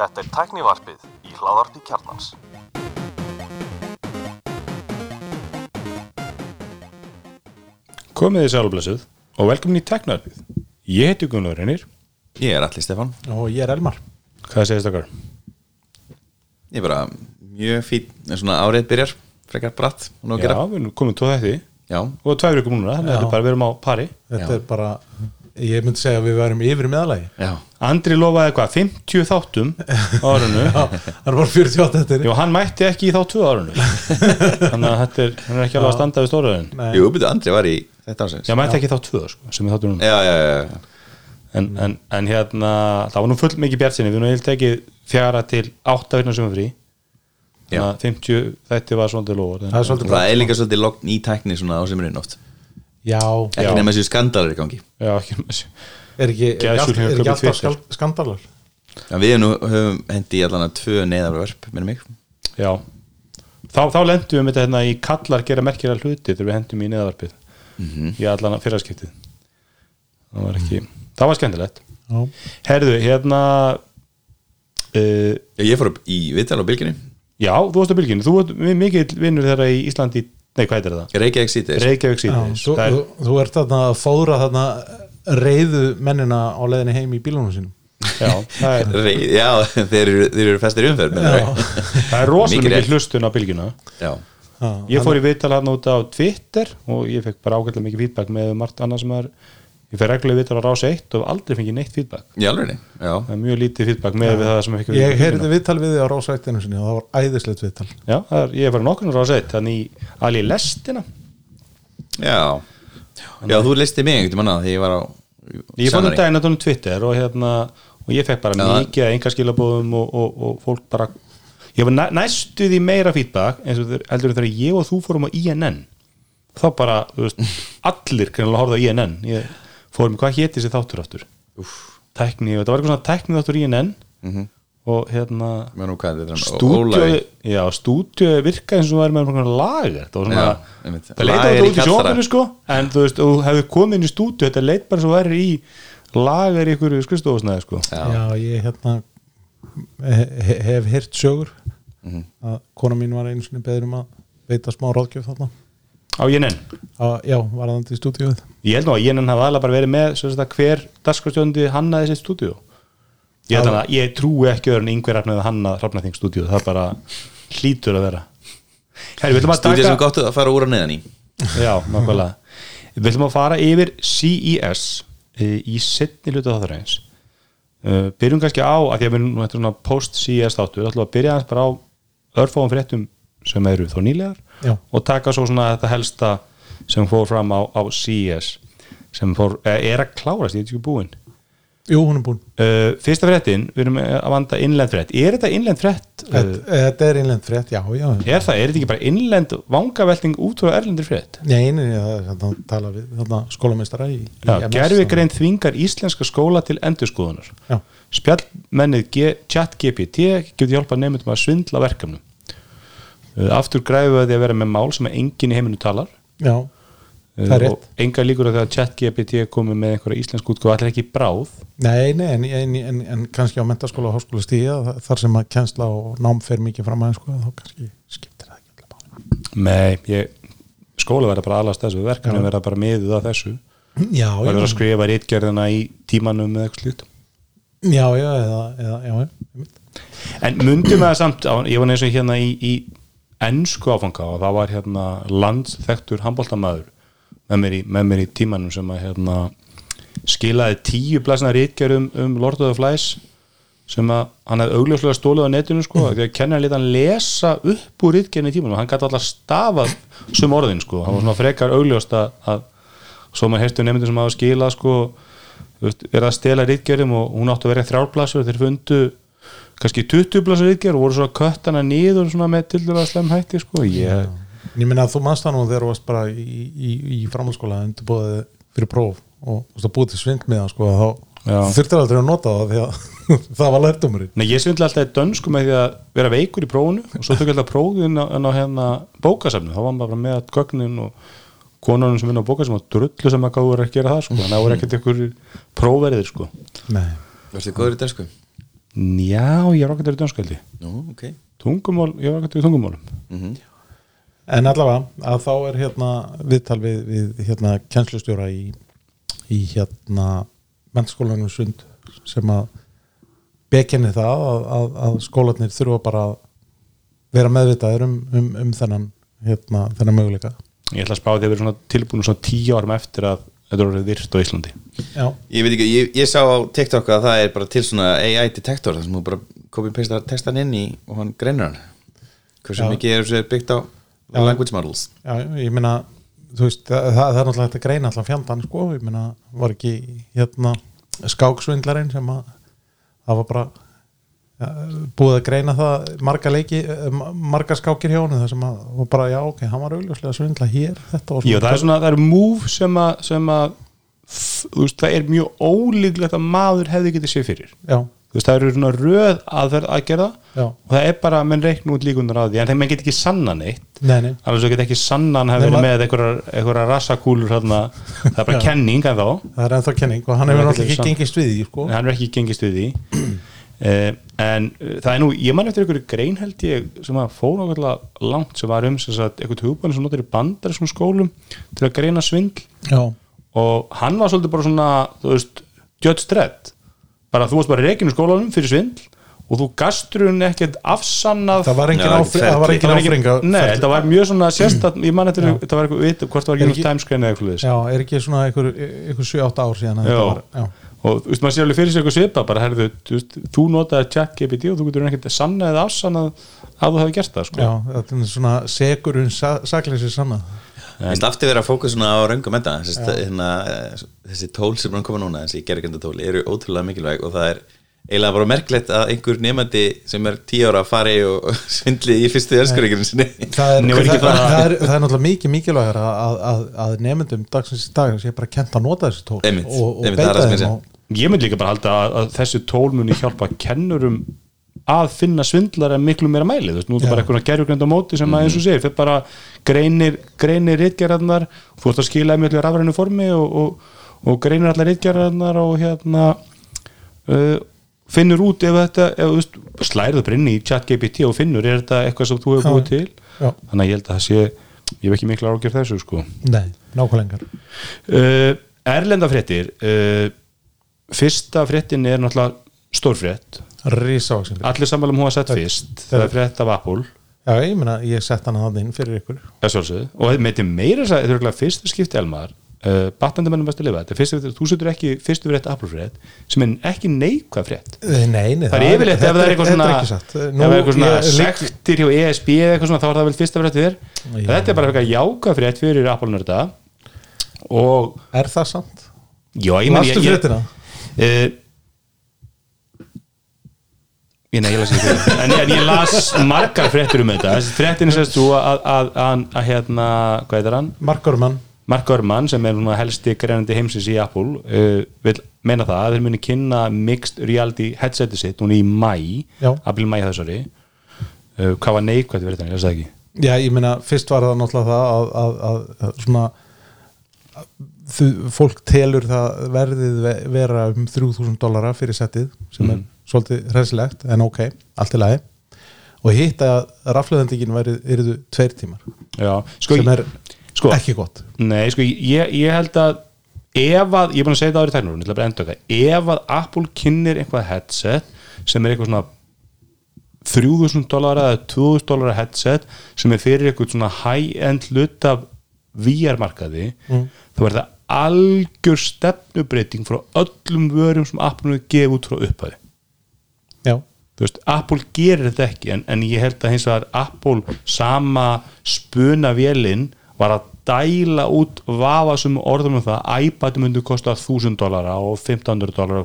Þetta er tæknivarpið í hláðarpi kjarnans. Komið þið sálblessuð og velkomin í Teknarpið. Ég heiti Gunnar Reynir. Ég er Alli Stefán og ég er Elmar Hvað segist okkar? Ég er bara mjög fín en svona árið byrjar frekar bratt Já, gera við erum komin tóð þetta Já, og tvær vikum núna, þannig að þetta er bara við erum á pari. þetta Já. er bara, ég myndi segja að við værum yfir meðalagi já, Andri lofaði hvað, 50 þáttum á árunu það var 48 þetta og hann mætti ekki í þá tvö árunu. þannig að þetta er, hann er ekki alveg að standa við stóraðin. Nei. jú, byrju, Andri var í þetta ásins Já, mætti ekki í þá tvö, sko, sem er þáttur núna. já, já, já, já. En, en, en hérna, það var nú full mikið bjart sinni, við erum heilt ekki fjara til átta virna sem er frí. Þannig að 50 þetta var svolítið lofur. það er er líka svolítið logn í tækni svona á semurinn oft já, Ekki nema þessu skandalir í gangi. Já, ekki þessu. er ekki, er ekki, er ekki alltaf skandalar Já, við nú höfum hendi í allan að tvö neðarvörp, minnum mig. Já. Þá, þá lendum við með þetta hérna í kallar gera merkilega hluti þegar við hendum í neðavarpið í allan að fyrraskiptið. Það var ekki, það var skemmtilegt. Já, Herðu, hérna uh, ég fór upp í viðtal á bylginni Já, þú varst á bylginu, þú varst mikill vinnur þeirra í Íslandi, nei hvað heitir það? Reykjavík síðdeis Reykjavík síðan þú, þú, þú ert þarna að fóðra þarna reyðu mennina á leiðinni heim í bílunum sínum. Já, það er, Rey, Já, þeir eru, þeir eru festir í umferð það er rosalega Mikið hlustun á bylginu Já, Já, Ég fór í viðtal hann út á Twitter og ég fekk bara ágætlega mikið feedback með margt annað sem er ég fer reglulega í viðtal á rás 1 og aldrei fengið neitt í Já, það er mjög lítið feedback með við það sem ekki ég heyrði viðtal við þig á rásættinu sinni og það var æðislegt viðtal. Já, það er, ég bara nokkurnar rás 1 þannig í alveg lestina. Já. Já, þú listi mig einhvern manna þegar ég var á Ég fór um daginn að tónum Twitter og hérna og ég fekk bara Já. mikið að enga skilabóðum og, og, og fólk bara ég var næ, næstu því meira feedback eins og heldur en þegar ég og þú fórum á INN þá bara, þú veist, allir kannilega horfðu á INN ég fórum, hvað héti þessi þáttur aftur? Og þetta var eitthvað svona tækni þáttur INN mhm. Og hérna Mér nú hvað þetta er stúdíu, já, stúdíu virkaði eins og væri með einhvern lager. Það var svona, Já, það leit á Lager þetta í út í sjóninu sko. En þú veist, þú hefði komið inn í stúdíu þetta leit bara svo væri í lager í ykkur skristofusnæði sko. Já. já, ég hérna he, he, hef heyrt sögur. Mhm. að kona mín var einu sinni beður um að veita smá ráðgjöf þarna á JNN, já, var það í stúdíuð ég held nú að JNN hafa aðlega bara verið með svo að hver dagskvæmstjóndi hannaði þessi stúdíu ég held að ég trúi ekki öðrun yngver rafnaði hanna rafnaþing stúdíu, það bara hlýtur að vera. Við Stúdíu sem taka gott að fara úr að neðan í. Já, nákvæmlega. Við ætlum að fara yfir CES e, í setni hlutu þáttarins. Uh, Byrjum kannski á að því að við er svona post-CES þáttur ætlum að byrja aðeins bara á örfáum fréttum sem eru þó nýlegar Já. og taka svo svona þetta helsta sem fór fram á, á CES sem fór, eh, er að klárast, ég er ekki búinn jú, hún er búin uh, Fyrsta fréttin, við erum að vanda innlend frétt Er þetta innlend frétt? Uh, þetta, er innlend frétt, já, já er það, er þetta ekki bara innlend vangavelting út frá erlendir frétt? Nei, nei, nei, það tala við skólameistara í, í Já, MS, gerfi grein þvingar íslenska skóla til endurskoðunar Já. spjallmennið chat GPT getur hjálpað nefndum að svindla verkefnum aftur græfu að því að vera með mál sem enginn í heiminu talar. Já, Uh, það er rétt. og enga líkur að því að chat GPT komi með einhverja íslensk útgáð allir ekki bráð. Nei, nei, en, en, en, en kannski á mentaskóla og háskóla stíða þar sem að kennsla og nám fer mikið fram aðeins sko, þá kannski skiptir það ekki alltaf máli. Nei, ég, skóla verða bara alast þessu. Verkefni verða bara miðuð að þessu. Já, það verður að skrifa rítgerðina í tímanum eða eitthvað slíkt. Já, já, eða, eða, já. En myndum það samt, ég var eins og hérna í, í ennsku áfanga og það var hérna landsþektur handbóltamæður með með mér í tímanum sem að hérna skilaði tíu blæsna rítgerðum um Lord of the Flies sem að hann hefði augljóslega stólið á netinu sko, því að kenna lítið hann lesa upp úr rítgerðin í tímanum, hann gæti alltaf stafað sum orðin sko, hann var svona frekar augljóst að, að svo maður heyrstu nefndir sem hafa skilað sko, verið að stela rítgerðum og hún átti að vera þrjárplasur þeir fundu kannski 20 blasur rítgerð og voru svona köttana niður svona með til dæla slem hætti sko, ég, En Ég minna að þú mannst það nú þegar þú varst bara í, í, í framhaldsskóla undirbúðið fyrir próf og þú veist að búið til svindmiða sko, þá þurftir aldrei að nota það því að það var lærtumurinn Nei, ég svindla alltaf í dönsku með því að vera veikur í prófunu og svo tökja alltaf prófin á, á hérna bókasafnu, þá var maður bara með að gögnin og konunum sem vinna á bókasafnu og drullu sem að gáður að gera það sko, þannig að það voru ekkert ykkur prófverðir sko. Nei, Varstu góður í dönsku? Já, ég er okkur í dönsköldi Nú, ok. Tungumál, ég var okkur í tungumálum. En allavega að þá er hérna viðtal við, við hérna kennslustjóra í, í hérna mennskólanum sund sem að bekenni það að, að, að skólanir þurfa bara að vera meðvitaður um, um, um þennan hérna, þennan möguleika. Ég ætla að spá því að vera svona tilbúin svona tíu árum eftir að þetta er orðið virt á Íslandi Já, Ég veit ekki, ég, ég sá á TikTok að það er bara til svona AI detektor þar sem þú bara copy-pastar textan inn í og hann greinur hann Hversu Já. mikið er þessu byggt á Já. language models já, ég meina þú veist, það, það það er náttúrulega hægt að greina allan fjandan sko, ég meina, var ekki hérna skáksvindlarinn sem að það var bara búið að greina það marga leiki, eh, ma- marga skákir hjá honum það sem að, og bara, já, ok, hann var augljóslega að svindla hér, þetta og Já, það er svona, það er move sem að, sem að þú veist, það er mjög ólíklegt að maður hefði getið sér fyrir. Já, þú veist, það eru svona röð aðferð aðgerða já, og það er bara, menn reikn út líkunar á því en þeim menn get ekki sanna neitt. Nei, nei. Alveg svo get ekki sanna hann hefði verið með einhverjar rassakúlur þarna, það er bara kenning en þá, það er sko. en uh, það er nú ég man eftir einhverju grein held ég sem að fór nákvæmlega langt sem var um sem sagt, einhvern hugbæni sem notar í bandar skólum til að greina svindl. Já, og hann var svolítið bara svona þú veist, judge dredd. Bara þú varst bara reikinu skólanum fyrir svindl og þú gastur hún ekkert afsannað. Það var engin, áfringa Nei, þetta var mjög svona sérstætt ég man eftir, þetta var eitthvað hvort það var ekki ekki- tæmskrein eða eitthvað já, er ekki svona einhver, einhver 7-8 ár síðan að Já. Þetta og þú veist, maður sé alveg fyrir sig eitthvað svipa bara, herðu, þú, notaði chat GPT og þú getur ekkert sanna eða afsannað að þú hefði gert það, sko. Já, þetta er svona segurinn sakleysi sanna Ég veist aftur vera að fókus svona á röngum enda. Þessi, hérna, þessi tól sem er að koma núna þessi gerðgöndatól eru ótrúlega mikilvæg og það er eiginlega bara merklegt að einhver nefandi sem er tíu ára að fara í og svindli í fyrstu öskuríkjum sinni. Það er, það, er ekki það, bara- það, er, það er náttúrulega mikið mikilvægur að, að, að, nefndum dagsins í dag sé bara kent að nota þessi tól Einmitt, og, og einmitt, það er beita það sem þeim og, ég myndi líka bara halda að, að þessi tól muni hjálpa kennurum að finna svindlar en miklu meira mæli, þú veist, nú er það bara eitthvað gerjugrend á móti sem að eins og segir, fyrir bara greinir, greinir ritgerðarnar, þú ert að skila mjög rafrænu formi og, og, og greinir allar ritgerðarnar og hérna uh, finnur út ef þetta, ef þú veist, slærið bara inn í chat GPT og finnur, er þetta eitthvað sem þú hefur búið til? Já, þannig að ég held að það sé ég hef ekki mikla ágjör þessu sko. Nei, nákvæmlengar uh, Erlenda fréttir uh, fyrsta fréttin er náttúrulega stórfrétt allir sammála um hún að sett fyrst. það er frétt af Apple. Já, ég meina, ég sett hann að inn fyrir ykkur. Það sjálfsögð. og þetta meiti meira þess að þetta er fyrsta skipti elmar. Uh, batnandamennum best að lifa. Þetta fyrsta, þú setur ekki fyrstu frétt Apple frétt sem er ekki neikvað frétt. Eh, nei, nei, það er yfirleitt ef það er eitthvað svona það eitthvað svona sektir hjá ESB eða eitthvað svona þá er það vel fyrsta frétt þér. Já. þetta er bara eitthvað jákað frétt fyrir Apple nörda og er það sant? já, ég fréttina? Uh, ég, nei, ég las ekki frétt en, en ég las margar fréttir um þetta. Er sérst þú að, að, að, að hérna, hvað heitir hann? Markormann Mark Gurman sem er helsti greinandi heimsins í Apple uh, vil meina það að þeir muni kynna mixed reality headseti sitt núna í mæ, april mæ þessari uh, hvað var neikvægt fyrir þetta, ég veist það ekki. Já, ég meina, fyrst var það náttúrulega það að, að, að, að svona fólk telur það verðið ve- vera um 3000 dollara fyrir settið sem Mhm. er svolítið hræsilegt en ok, allt í lagi og hitt að rafleðendingin verið tveir tímar Já, sko, sem er sko, ekki gott Nei, sko, ég, ég held að ef að, ég er búin að segja það árið tæknur ég ætla bara að enda okkar, ef að Apple kynir eitthvað headset sem er eitthvað svona 3000 dólar eða 2000 dólar headset sem er fyrir eitthvað svona high-end hlut af VR-markaði Mm. þá er það algjör stefnubreiting frá öllum vörum sem Apple hefur gefið út frá upphæði Já, veist, Apple gerir þetta ekki en, en ég held að hins vegar Apple sama spuna vélinn var að dæla út vafasum orðum um það að iPad myndi kosta 1000 dólara og 1500 dólara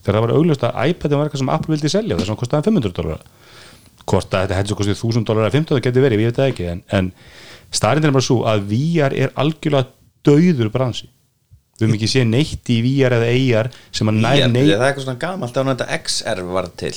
þegar það var augljóst að iPad var eitthvað sem Apple vildi selja þess að hann kostaði 500 dólara hvort að þetta hefði kostið 1000 dólara eða 15 það geti verið, ég veit það ekki en, en starrindin er bara svo að VR er algjörlega dauður bransi. Við höfum ekki séð neitt í VR eða AR sem að Ég- neitt það er eitthvað svona gamalt á þetta XR var til.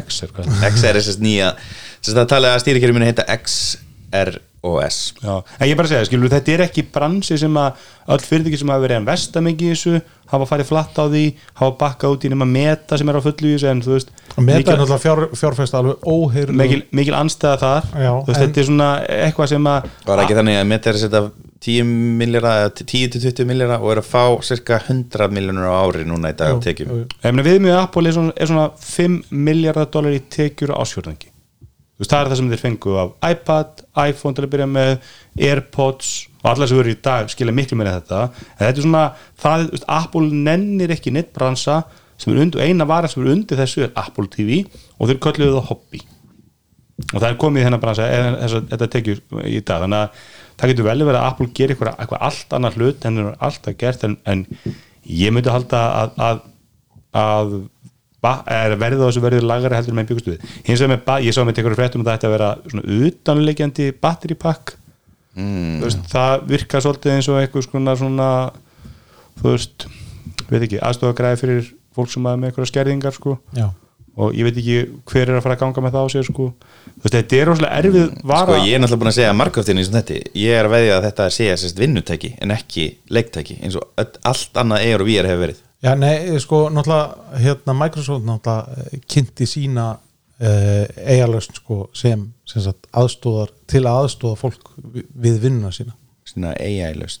X er hvað? XR er sérst nýja sérst það talið að stýrikerfi minni heita X ROS Já, en ég er bara að segja, skilur, þetta er ekki bransi sem að öll fyrirtæki sem hafa verið en vesta mikið í þessu, hafa farið flatt á því hafa bakkað út í nema meta sem er á fullu í þessu en þú veist, og meta mikil, er náttúrulega fjár, fjárfesta alveg óheyrlu mikil, mikil anstæða þar. Já, þú veist, en- þetta er svona eitthvað sem að Var ekki þannig að Meta er að setja 10 miljara, 10-20 miljara og er að fá cirka 100 miljonur á ári núna í dag á tekjum? Jú, jú. Ég meina við með Apple er svona, er svona 5 miljardar dólar í tekjur á ásfjörðangi þú veist það er það sem þeir fengu af iPad, iPhone til að byrja með Airpods og allar sem verður í dag skilja miklu meira þetta. En þetta er svona, það, veist, Apple nennir ekki neitt bransa sem er undir, eina vara sem er undir þessu er Apple TV og þeir kölluðu það hobby. Og það er komið í þennan bransa eða þess að þetta tekjur í dag. Þannig að það getur vel verið að Apple gerir eitthvað, allt annað hlut en það er alltaf gert en, en ég myndi halda að, að, að verðið á þessu verðið lagari heldur með byggustu við. Hins vegar með, ég sá með tekur fréttum að þetta ætti að vera svona utanlegjandi battery pack. Mm. það virka svolítið eins og eitthvað svona, svona þú veist, veit ekki aðstofagræði fyrir fólk sem hafa með eitthvað skerðingar sko. Já. og ég veit ekki hver er að fara að ganga með það á sér sko. þú veist, þetta er rosalega erfið vara. Sko ég er náttúrulega búin að segja margóftinni sem þetta Ég er að veðja að þetta sé sérst vinnutæki en ekki leiktæki eins og öll- allt annað ER og VR hefur verið Já, nei, sko, náttúrulega hérna Microsoft náttúrulega eh, kynnti sína uh, eigalöst sko, sem, sem sagt, aðstóðar til að aðstóða fólk vi- við vinnuna sína. Svona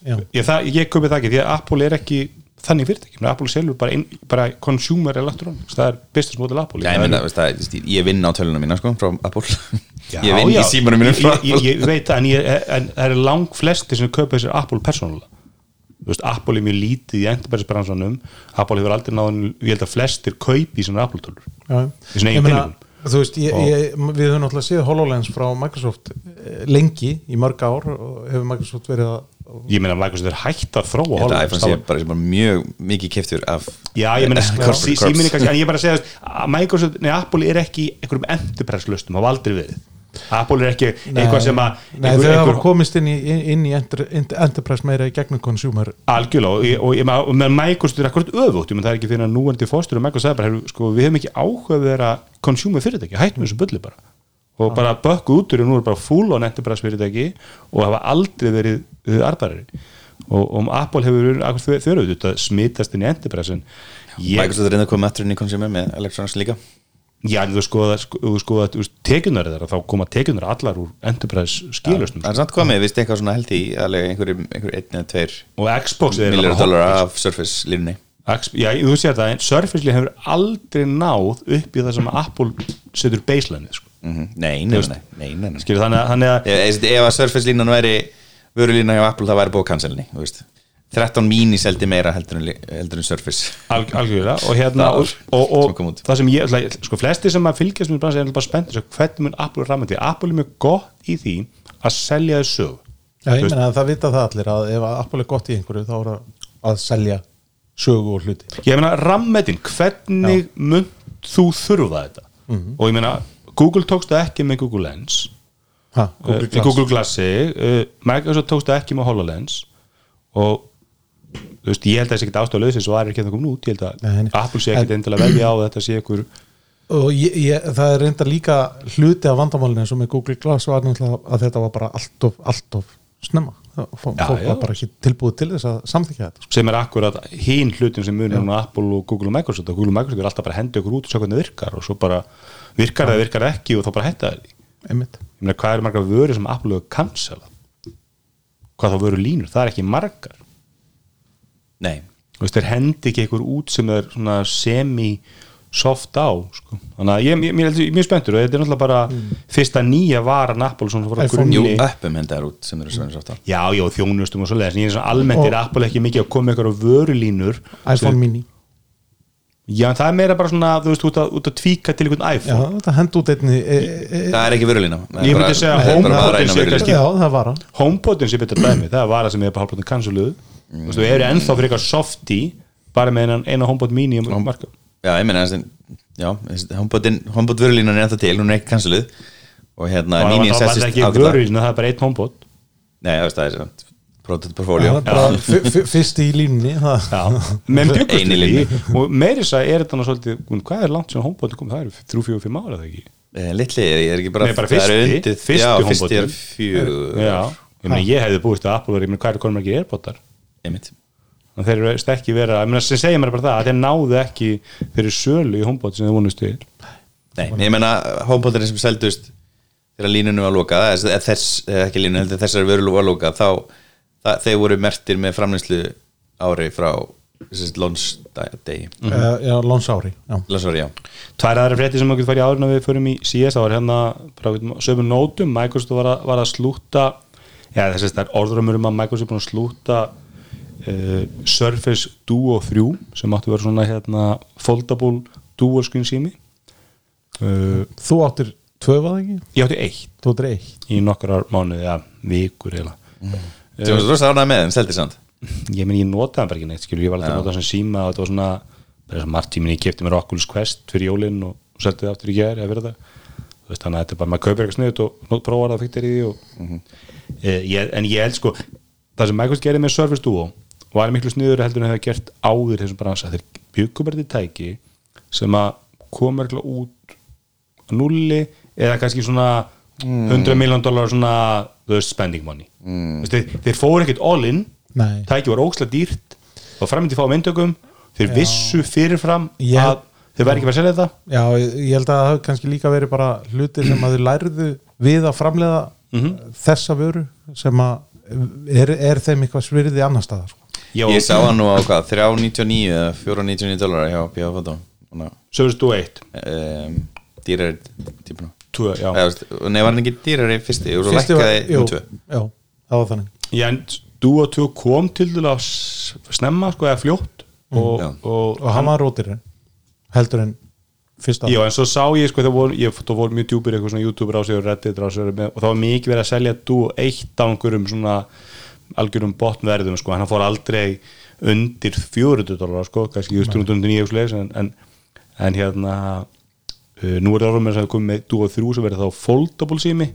Já, ég, köpi það ekki því að Apple er ekki þannig fyrirtæki, menn Apple selur bara, ein, bara consumer electronics, það er business model Apple. Já, ég, Það meina, er- ég vinn á tölunum mína sko, frá Apple. Já, Ég vinn í símanum mínum frá ég, ég, ég veit það, en, ég, en það er lang flesti sem köpa þessir Apple persónulega veist, Apple er mjög lítið í endurbærisbransanum Apple hefur aldrei náðan, ég held að flestir kaupi í svona Apple tölur já. Í sinni eigin Ég meina, peningum. Þú veist, ég, ég, við höfum náttúrulega séð HoloLens frá Microsoft eh, lengi í mörg ár og hefur Microsoft verið að ég meina að Microsoft er hægt að þróa Þetta HoloLens. iPhone Það sé bara, bara mjög mikið keftur af Já, ég meina, síminni kannski, en ég er bara að segja að Microsoft, nei, Apple er ekki einhverjum enterprise lustum, hafa aldrei verið Apple er ekki eitthvað sem að Nei, þau hafa komist inn í, inn í enter, Enterprise meira í gegnum consumer. Algjörlega og, og, meina, og með Microsoft er akkurat meina það er ekki fyrir að núandi fóstur og Microsoft sagði bara, sko, við hefum ekki áhuga að vera consumer fyrirtæki, hættum þessu bulli bara. Og bara bökku út úr og nú er bara full on enterprise fyrirtæki og hafa aldrei verið uh, arbærari og, og Apple hefur verið akkurat þau eru þetta smitast inn í enterprise Microsoft er reynda að koma aftur inn í consumer með Electronics líka Já, en þú skoða, sko, þú skoða þú veist, tekjunar þeirra, þá koma tekjunar allar úr enterprise skilustum Það er samt komið, vist eitthvað svona held í alveg einhverjum, einhverjum einn eða tveir og Xbox er miljóra dólar af Surface línunni X- Já, þú sér það, en Surface Link hefur aldrei náð upp í það sem Apple setur baseline sko. Mhm. Nei, nei, nei, nei, nei, nei. Skilur, þannig, að- Ef, að Surface línan væri vörulína hjá Apple það væri cancelni þú veist. 13 mini seldi meira heldur en, heldur Surface. Alg, algjörlega og hérna Það og, og, sem og út. það sem ég, ætla- sko flesti sem að fylgjast með bransi er bara spennt svo hvernig mun Apple ramandi Apple er mjög gott í því að selja þessu Já, ég meina að það vita það allir að ef Apple er gott í einhverju þá er það að selja sögu og hluti. Ég meina rammetin, hvernig mun þú þurfa þetta? Mhm. og ég meina Google tókst það ekki með Google Lens. Ha, Google uh, Glass. Google Glassi uh, Microsoft tókst það ekki með HoloLens. Og þú veist, ég held að það sé ekki ástæðulegs eins og það er ekki að komin út. Ég held að Nei, nei. Apple sé ekki endilega velja á að þetta sé ykkur og ég, ég, það er reynda líka hluti af vandamálinu eins og með Google Glass var náttúrulega að þetta var bara allt of, allt of snemma. Það- fó- Já, fólk já. var bara ekki tilbúið til þess að samþykja þetta sko. sem er akkurat hinn hlutin sem munir á Apple og Google og Microsoft. Og Google og Microsoft er alltaf bara að henda ykkur út og sjá hvernig það virkar og svo bara virkar það, virkar ekki og þá bara hætta það ég meina hvað eru margar vörur sem Apple hefur cancela hvað þá vörur línur, það er ekki margar Nei, þú veist, þeir hendi ekki einhver út sem er svona semi soft á sko. þannig að ég, ég, ég, ég er mjög spenntur og þetta er náttúrulega bara fyrsta nýja varan Apple svona frá iPhone jú, grunni uppum hendaðar út sem eru svona sátt á já, já, þjónustum og svoleiðis en ég er svona almennt Og- er Apple ekki mikið að koma ykkur á vörulínur iPhone mini. Já, en það er meira bara svona, þú veist, út að, út að tvíka til einhvern Já, iPhone. þetta hend út einni e, e, Það er ekki vörulína. Það er Ég myndi bara- segja það er bara HomePod að sé vörulínu. kannski- Já, það var hann HomePodin sé betur dæmi, það var það sem er bara hálfbrotin canceluð þú veist, þú eru ennþá fyrir eitthvað softi bara með eina, eina HomePod mini um marka Já, ég Já, homebot vörulínan er ennþá til, hún er ekki canceluð og hérna og mínin það var sessist ekki ágætlega. vörulínu, það? er bara eitt HomePod. Nei, það veist, það er svona Product portfolio. Það er fyrst í línni það, Já, menn byggust Eini við linni. því. Og meiri þess að er þetta nú svolítið, hvað er langt sem HomePod kom, það eru þrjú, fjögur, fimm ára það ekki? Eh, Litli, ég er ekki bara Nei, bara það er fyrsti, undir- fyrsti er Já, ég hefði búist að Apple meina hvað er konum ekki airpotar Einmitt. og þeir eru ekki vera, ég meina sem segja mér bara það að þeir náðu ekki fyrir sölu í homebot sem þeir vonust til Nei, ég meina homepodurinn sem seldust þegar línunum var eða þess, ekki línu, heldur þessar vörulu var lokað þá, það, þeir voru mertir með framlýslu ári frá lónsdegi Mhm. uh, já, lónsári já. Lónsári, já Tvær aðra frétti sem okkur farið áður en við förum í CS það var hérna bara sömur nótum Microsoft var að, var að slúta já þess að það er orðrumur um að Microsoft er búin að slúta uh, Surface Duo 3 sem áttu að vera svona hérna foldable dual screen sími. Uh, þú áttir tvö var það ekki? ég átti eitt. Þú áttir eitt? Í nokkrar mánuði, já, vikur eða Þú varst rosa ánægð með þeim, seldi samt. Ég meni ég notaði hann bara ekki neitt skilur, ég var alltaf að nota sem síma og þetta var svona bara sem margt tíminn ég kefti mér Oculus Quest fyrir jólinn og, selti það aftur í gær eða fyrir það. Þú veist þannig að þetta er bara maður kaupir eitthvað sniðut og prófar það fyrir í því og, e, ég, en ég held sko það sem Microsoft gerði með Surface Duo var miklu sniður heldur en það hefði gert áður þessum bransa. Þeir byggum bara til tæki sem að koma eitthvað út á nulli eða kannski svona 100 miljón dólar svona veist, spending money. Mm. þeir, þeir fóru ekkert all in. Nei. tæki var ókslega dýrt og framöndi fá myndökum þeir vissu fyrirfram Ég- að þeir væri ekki verið að selja þetta. Já, ég held að það hafi kannski líka verið bara hlutir sem að þau lærðu við að framleiða þessa vöru sem að er, er þeim eitthvað svirði annar staðar sko. Já, Ég sá hann nú á hvað, 399 eða 499 dólar hjá P.A. Foto Surface Duo 1 um, Dýrari típuna. Tvö, já. Þú Nei, var hann ekki dýrari fyrsti? Og svo Fyrsti var- lækkaði jú, um tvö. já, það var þannig. Já, en Duo 2 kom til dæla snemma sko eða fljótt og, Já. og, og hann var rótir heldur en fyrsta. Já, en svo sá ég sko, það voru, ég, það voru mjög djúpir eitthvað svona YouTube rásið og Reddit rásið með, og það var mikið verið að selja Duo 1 á einhverjum svona algjörum botnverðum sko, hann fór aldrei undir 400 dólar sko, kannski just 309 leis, en, en, en hérna uh, nú er það orðum með að komið með Duo 3 sem verið þá foldable sími.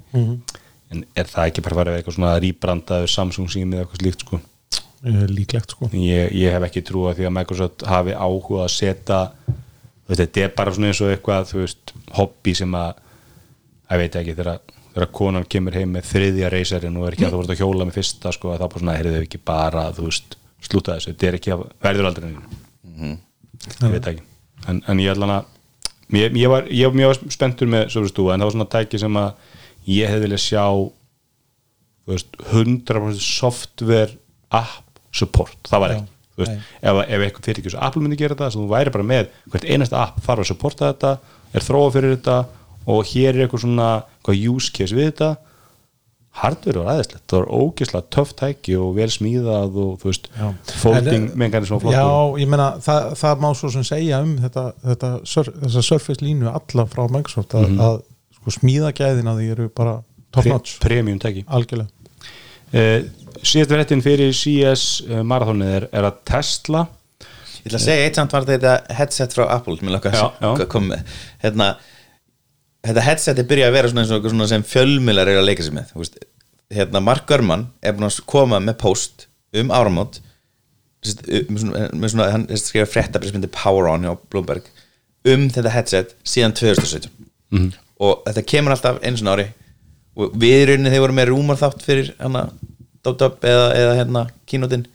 En er það ekki bara að vera eitthvað svona rýbrandaður Samsung sími eða eitthvað slíkt sko? Eh, líklegt sko. Ég, ég hef ekki trú að því að Microsoft hafi áhuga að setja þetta er bara svona eins og eitthvað veist, hobby sem að ég veit ekki, þegar, þegar konan kemur heim með þriðja reysarin og er ekki að þú voru að hjóla með fyrsta, sko, að það bara svona heyrðu ekki bara, veist, slúta þessu. Þetta er ekki að verður aldrei neina ég veit ekki, en, en ég ætla að ég, ég, var, ég var mjög spenntur með þú, en það var svona tæki sem að ég hefði viljað sjá veist, 100% software app support, það var ekki veist, ef, ef eitthvað fyrir ekki svo Apple myndi gera þetta, svo þú væri bara með hvert einasta app þarf að supporta þetta, er þróa fyrir þetta og hér er eitthvað svona hvað use case við þetta. Hardware var aðeinslegt, það var ógeðslega töff tæki og vel smíðað og þú veist, folding En, mengan er svona flottur Já, ég meina, það, það má svo sem segja um þetta, þetta þessa Surface línu alla frá Microsoft að, að sko, smíðagæðina því eru bara top Pre- notch, premium tæki. Algjörlega. Uh, síðast verðin fyrir CS uh, marathónið er, er að Tesla Ég ætla að segja eitt samt var þetta headset frá Apple? Sem ég laka Já, já. að koma með. Hérna, þetta headset er byrjað að vera svona, eins og svona sem fjölmilar eru að leika sér með veist, hérna, Mark Gurman er búin að koma með post um áramót sest, með svona, með svona hann skrifað fréttabrið Power On hjá Bloomberg um þetta headset síðan 2017 Mhm. og þetta kemur alltaf eins og ári. Og við í rauninni þegar vorum með rúmar þátt fyrir hana Dóttöp eða, eða hérna kínótin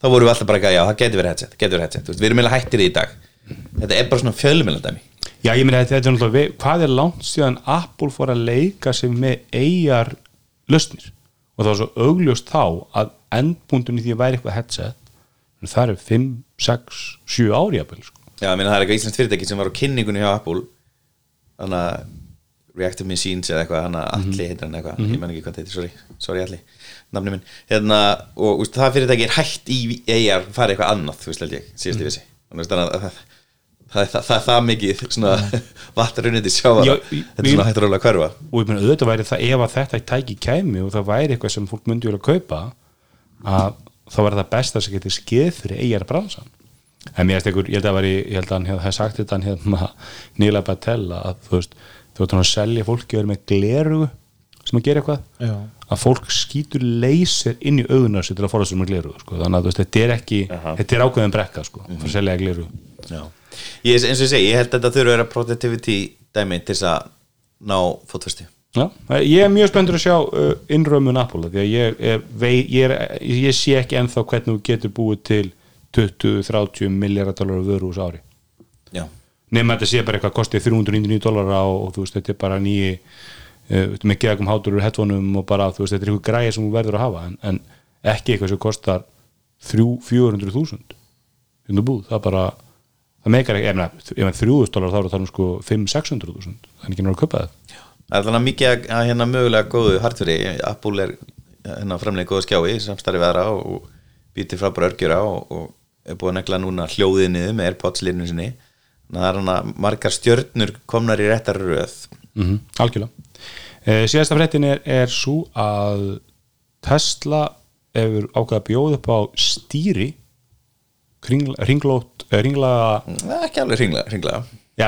þá vorum við alltaf bara ekki að já, það getur verið headset, getur verið headset veist, við erum meila hættir í dag þetta er bara svona fjölmjölandæmi Já, ég meina þetta er náttúrulega, hvað er langt síðan Apple fór að leika sig með eigar lausnir? Og það var svo augljóst þá að endbúndun í því að væri eitthvað headset það er 5, 6, 7 ári jafnvel, sko. já, ég meina það er eitthvað íslensk fyrirtæki sem var á kynningunni hjá Apple. Þannig að Reactive Machines eða eitthvað, hann að Alli heitir hann eitthvað, ég menn ekki hvað þetta heitir, sorry, sorry Alli nafni minn, hérna og úst, það fyrirtæki er hægt í eigar farið eitthvað annað, þú veist held ég, síðast þannig að það, það, það, það, það er það mikið svona vatnaruniti sjávar Já, þetta er svona hægt að róla að hverfa. Og ég meina auðvitað væri það ef að þetta tæki kæmi og það væri eitthvað sem fólk myndi vilja kaupa að þá væri það besta sem getur skeið fyrir eigar bransan. En mér veist einhver, ég held að væri ég held að hann hef, hef sagt þetta hann hérna Nila Batel að þú veist þú veist hann að selja fólki er með glerugu sem að gera eitthvað. Já. að fólk skýtur leysir inn í auðunar sér til að forðast um með glerugu sko. þannig að veist, þetta er ekki þetta er ákveðin brekka sko, mm að selja glerugu Já. Ég, eins og ég segi, ég held að þetta þurfa að vera productivity dæmi til þess að ná fótfesti. Já, ég er mjög spenntur að sjá uh, innrömmun Apple því að ég, er, ég, er, ég sé ekki ennþá hvernig þú getur búið til 20-30 miljardar dólar vöru úr ári. Já, nema þetta sé bara eitthvað kostið 399 dólar og, og þú veist þetta er bara nýji uh, með gegum hátur úr headphoneum og bara þú veist þetta er eitthvað græði sem þú verður að hafa en, en ekki eitthvað sem kostar 300-400 þúsund. Hérna það bara það meikar ekki, ef meina 3000 dólar þá er það um sko 5-600 þúsund. Það er ekki náttúrulega að köpa það. Það er þannig mikið að- hérna mögulega góðu hardveri Apple er hérna framlega góða skjái samstarfi aðra og, býtir frá bara örgjura og, og er búið að negla núna hljóðið niður með Airpods linu sinni. Þannig að það er hann margar stjörnur komnar í réttar röð. Mm algjörlega. Uh, síðasta fréttin er, er svo að Tesla hefur ákveða að bjóða upp á stýri ringlót, ringlaga Það er ekki alveg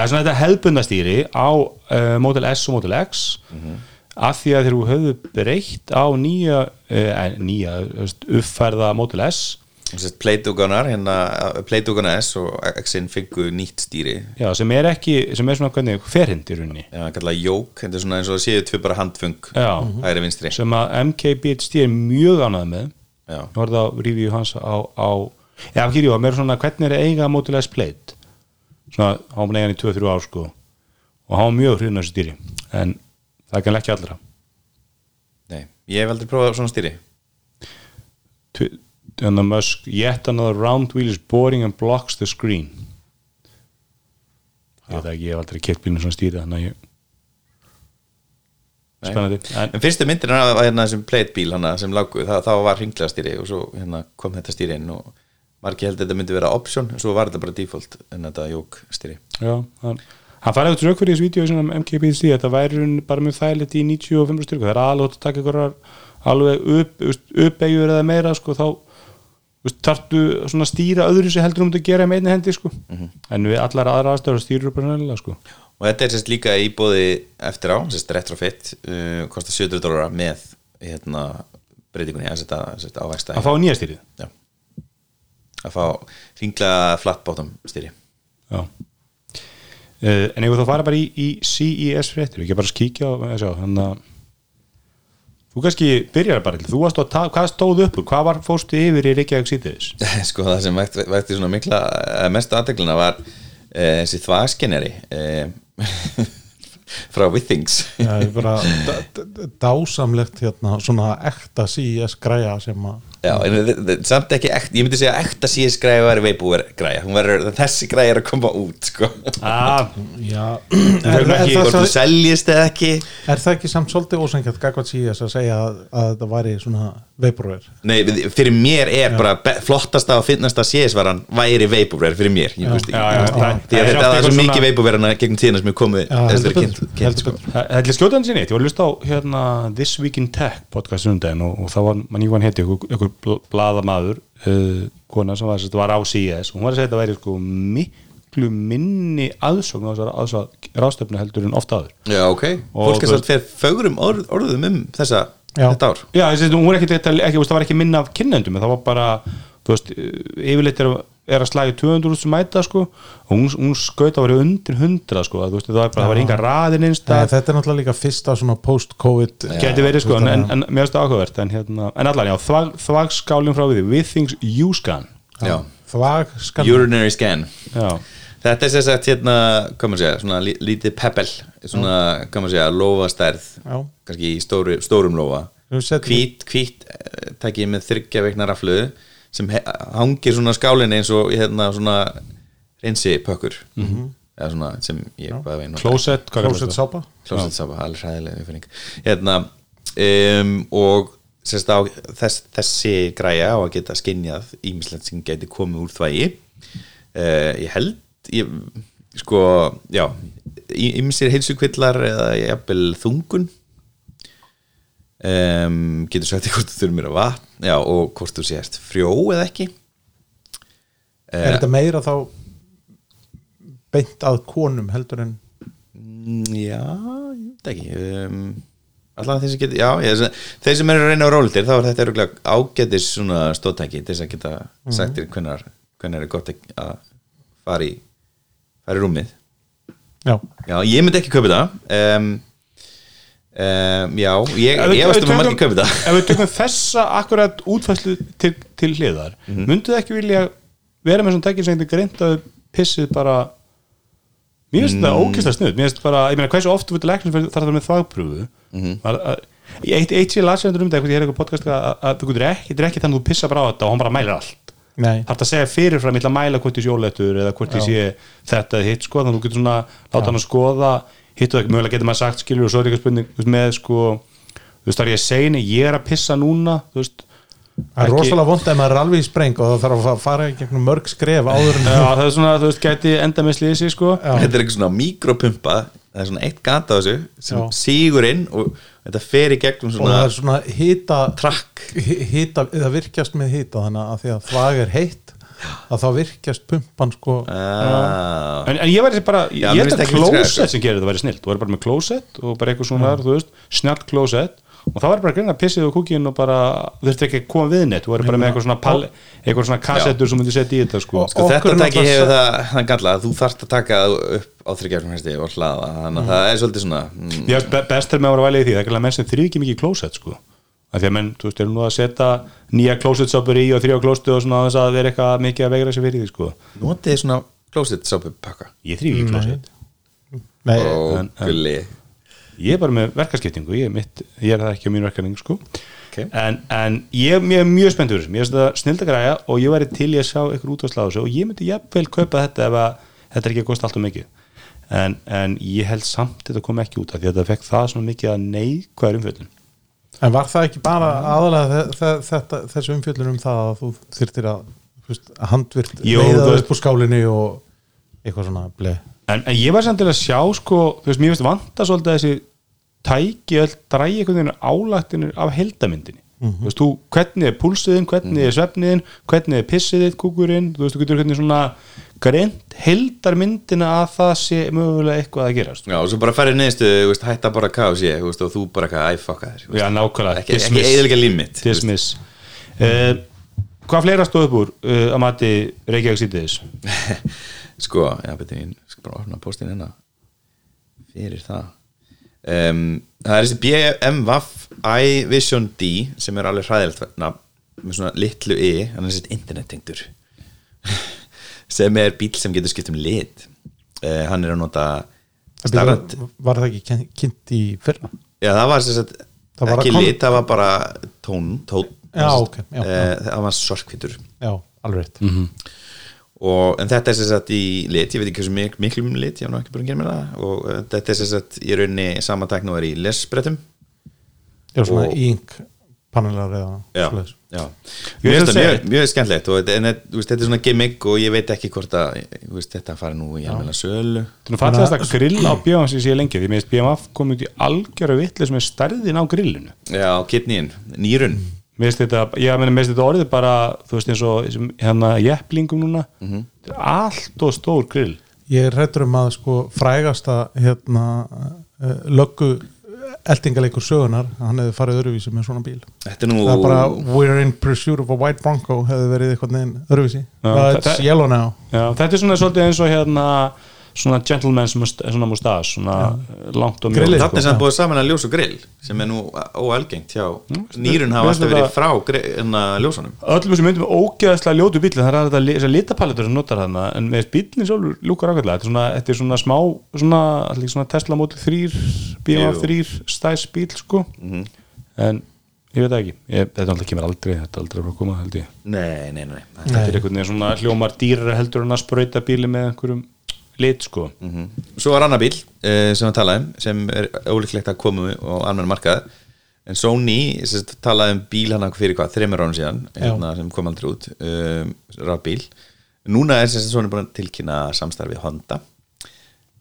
svona þetta hefðbundastýri á uh, Model S og Model X af því að þeir eru höfðu breytt á nýja, uh, nýja uppfærða Model S. Playduganar, hérna S og X-in fengu nýtt stýri. Já, sem er ekki, sem er svona hann kallaði jók, þetta er svona eins og það séu tvö bara handfung Já. hægri vinstri. Sem að MKBHD er mjög ánað með. Já. ég horfði á review hans á, á já, ekki review, mér er svona hvernig er að eiga Model S Plate? Svona, hann var eigan í 2-3 ár sko. Og hann var mjög hrifin af þessu dýri en það kannski ekki allra. Nei, ég hef aldrei prófað svona stýri. And the Musk yet another round wheel is boring and blocks the screen. Ég veit ekki, ég hef aldrei kert bílunum svona stýri þannig að ég spennandi en, En fyrstu myndir af hérna, þessum Playtbíl hana, sem lágu, það, þá var hringlega stýri og svo hérna, kom þetta stýri inn og margir held að þetta myndi vera option svo var þetta bara default en þetta jók stýri. Já, hann, hann farið út rauk fyrir þessu vídeo sem MKBC, þetta væri í bara mjög þægilegt í 95 styrku, það er alveg að taka ykkur alveg upp, uppbeigur eða meira, sko, þá tartu svona stýra öðru sem heldur um að gera með einni hendi, sko. En við allar aðra aðstæður stýrur bara nægilega, sko. Og þetta er sérst líka í bóði eftir á, sérst retrofit uh, kostar 700 dólara með hérna breytingunni að setja ávægsta að fá nýja stýrið? Já. Að fá hringlega flat bottom stýri. Já. Uh, en ef þú fara bara í, í CES fréttir, ekki bara að kíkja á sjá, þannig að þú kannski byrjar bara, þú varst að hvað stóð upp hvað var fórstu yfir í Reykjavík síðdeis? sko það sem vækti, vækti svona mikla eh, mestu aðteglina var eh, þessi þvaskenneri eh, frá Withings. Já, ég bara d- d- dásamlegt hérna svona ekta CIS græja sem að Já, en samt ekki ekta, ég myndi segja ekta CS græja væri veipúver græja, hún verður, þessi græja er að koma út sko, Ah, Já, höfum er, ekki- það, hvort þú það, seljist eða ekki. Er það ekki samt svolítið ósengjart gagvað CIS að segja að, að þetta væri svona veibrúver Nei, fyrir mér er bara be- flottasta og finnasta CS varan væri veipúver fyrir mér, ég veist já, já, það- því það er að þetta er svo mikið svona- veipúverana gegn tíðina sem er komið Já, heldur. Það skjótaðan sinni, ég var að lusta á hérna, This Week in Tech podcast og, það var, mann ég var hétti bladamaður uh, kona sem var, var á CS og hún var að segja að þetta væri sko miklu minni aðsókn á þessar ráðstöfnu heldur en ofta aður Já, ok, Og fólk er svolítið fyrir fögrum orð, orðum um þessa, Já. þetta ár. Já, þessi, hún var ekki, þetta, ekki, það var ekki minna af kynnendum en það var bara, þú veist, yfirleitt er, er að slægi 200 sem mæta sko, og hún, hún skaut að vera undir 100 sko, að, þú veist, það var bara, það var enga raðin einst Nei, þetta er náttúrulega líka fyrsta svona post-covid geti verið sko, en, en, mér finnst það áhugavert en, hérna, en allan, já, þvag, þvagskálinn frá við Withings U-Scan Já, að þvag skan urinary scan. Já, Þetta er sem sagt hérna, hvað maður segja, svona lí- lítið peppel, svona, hvað maður segja, lófastærð, Já. kannski í stóru, stórum Við setjum- hvít, hvít, eh, takk ég með þryggja veikna rafluðu sem hangir svona skálinni eins og hérna svona reynsi pökkur, eða svona sem ég hvað veginn Closet, Closet sápa. Closet Sapa, alveg hræðilega uppfinning. Hérna um, og sérst á þess, þessi græja á að geta skinjað ímislegt sem geti komið úr þvægi. Uh, ég held ég, sko, já ímsir heilsukvillar eða jafnvel þungun um, getur sagt hvort þú þurfum mér að vatn? Já, og hvort þú sést frjó eða ekki. Er þetta meira þá beint að konum heldur en Mm, Já, ég veit ekki. Um, Allan þeir sem geta Já, ég, þeir sem eru að reyna á rólitir þá er þetta örugglega ágætis svona stóttæki til þess að geta sagt þér hvenær, hvenær er gott að- fara í fara í rúmið. Já, Já, ég myndi ekki kaupa það um, um, Já, ég, veist um að margir kaupi það. ef við tökum þessa akkurat útfæslu til, til hliðar mm Mhm. myndu það ekki vilja vera með svona þetta greint að pissið bara mér finnst þetta Mm. ókvæslega snuð mér finnst bara, ég meina hversu oft þú veit læknir þarf það með þvagpröfu Mhm. mm eitt, eitt sér lasið um þetta, ég er eitthvað podcast að, að þú getur ekki, þetta er ekki þannig að þú pissa bara á þetta og hann bara mælir allt. Nei, þarf það að segja fyrirfram, ég ætla að mæla hvort ég sjóletur eða hvort ég sé þetta eða hitt sko, þannig að þú getur svona láta hann að skoða hitt og ekki, mögulega getur maður sagt skilur og svo er eitthvað spurning með sko þú veist, þar ég segi, ég er að pissa núna þú veist, það er rosalega vond ef maður er alveg í spreng og það þarf að fara í gegnum mörg skref áður en já, það er svona, þú veist, gæti enda með slísi sko. Þetta er eitthvað svona mikropumpa Það er svona eitt gata á þessu sem Já. sígur inn og þetta fer í gegnum og svona það er svona hita trakk. hita, það virkjast með hita þannig að því að þvag er heitt að þá virkjast pumpan sko. Ah. en, en ég væri bara, Já, ég held að klósett sem gerir þetta væri snilt, þú væri bara með klósett og bara eitthvað svona, þú veist, snjall klósett. Og það var bara að greina pissið og kúkin og bara þurfti ekki að koma við neitt, þú væri bara með eitthvað svona pall, eitthvað svona kassettur sem myndi setja í þetta sko. Sko þetta tæki náttúrulega hefur það þann galla að þú þarft að taka það upp á þryggjafnum hæsti og hlaða. Þannig að það er svolítið svona mm, be- best er með að vera valið í því, það er ekki að menn sem þrýr ekki mikið klósett sko af því að menn, þú veist, eru nú að setja nýja klósettsápur í og þrjá klóstu og svona þess að vera eitthvað mikið að vegra sér fyrir því sko. Notið svona closet sápu pakka? Ég þrýr ekki klósett Nei, og en- en- gulli ég er bara með verkaskiptingu, ég er, mitt, ég er það ekki á mínu verkaning sko. Ok. en, en ég, ég er mjög spennt fyrir þessu. Ég finnst það snild að græja og ég væri til í að sjá eitthvað útvarsla á þessu og ég myndi jafnvel kaupa þetta ef að þetta er ekki að kosta alltaf mikið. En, en ég held samt þetta kom ekki út af því að þetta fekk það svona mikið að neikvæður umfjöldun en var það ekki bara aðalega þessu umfjöllun um það að þú þyrtir að, handvirt veist- upp úr skálinni og eitthvað svona ble en, en ég var samt til að sjá sko, þú veist, mér finnst vanta svolítið að þessi tæki öll drægi einhvern veginn álagtinir af heldamyndinni þú veist, þú, hvernig er púlsiðin, hvernig er svefniðin hvernig er pissiðið, kúkurinn? Þú veist, þú getur hvernig svona greint heldarmyndina að það sé mögulega eitthvað að gerast. Já, og svo bara færið neðstu, hætta bara þú veist, og þú bara eitthvað, æ, fucka þér þú veist. Já, nákvæmlega, ekki, ekki eðilega límit dismiss. Uh, Hvað fleira stóð upp úr uh, að mati Reykjavík sítiðis? sko, já, betur ég skal bara opna postin hérna. Fyrir það um, það er þessi BMWF iVision D sem er alveg hræðilegt nafn, með svona litlu i hann er þessi internettengdur sem er bíl sem getur skipt um lit. Uh, hann er að nota starrand var það ekki kynnt í fyrra? Já, það var sem sagt Það var ekki að kom- lit, það var bara tón, tón Já, sem sagt, ok, já, eh, það var svartkvítur já, alveg rétt. Mhm. Og, en þetta er sem sagt í lit ég veit ekki hversu mik miklu um lit, ég hef nú ekki búin að gera mér það. Og uh, þetta er sem sagt í rauninni sama tækn og er í lesbrettum já, svona Og- íng panelar eða já, svoleiðis. já. Ég segja- mjög, mjög skemmtilegt og þetta, en, þetta- þú þetta er svona gimmick og ég veit ekki hvort að þú veist, þetta fari nú í almenna sölu. Þetta nú fallegast að grill á BMF sem sé lengi því mér finnst BMF komið út í algjöra vitlega sem er stærðin á grillinu. Já, kidneyin, nýrun. Finnst þetta, ég meina, mér finnst þetta orðið bara þú veist eins og hérna jepplingum núna. Mhm. þetta er allt og stór grill. Ég er hrættur um að sko frægasta hérna uh, löggu eldingaleikur sögunar hann hefði farið öruvísi með svona bíl. Þetta er nú það er bara we're in pursuit of a white bronco hefði verið eitthvað neginn öruvísi þetta- yellow now. Já, þetta er svona svolítið eins og hérna svona gentleman's svona mustache svona langt og mjög Þetta er sem búið saman að ljós og grill sem er nú óalgengt hjá nýrun hafa alltaf verið frá hérna, ljósunum. Öllum sem myndum ógeðslega ljótu bíl það er þetta litapaletur sem notar þarna en með bílinn sjálfur lúkar ákveðlega þetta er svona, þetta er svona smá svona, svona Tesla Model 3 BMW Jú. 3 stæs bíl sko. En ég veit það ekki. Ég, þetta alltaf kemur aldrei þetta er aldrei frá að koma held ég. Nei, nei, nei, nei. þetta er einhvern veginn svona hljómar dýrar heldur en að sprauta bíli með einhverjum lit sko. Svo var annar bíl uh, sem við talaðum sem er ólíklegt að koma á annan markað en Sony sem sagt, talaði um bíl hann fyrir hvað, þreymur ánum síðan hérna, sem kom aldrei út um, rafbíl núna er sem sagt Sony búin að tilkynna samstarfið Honda.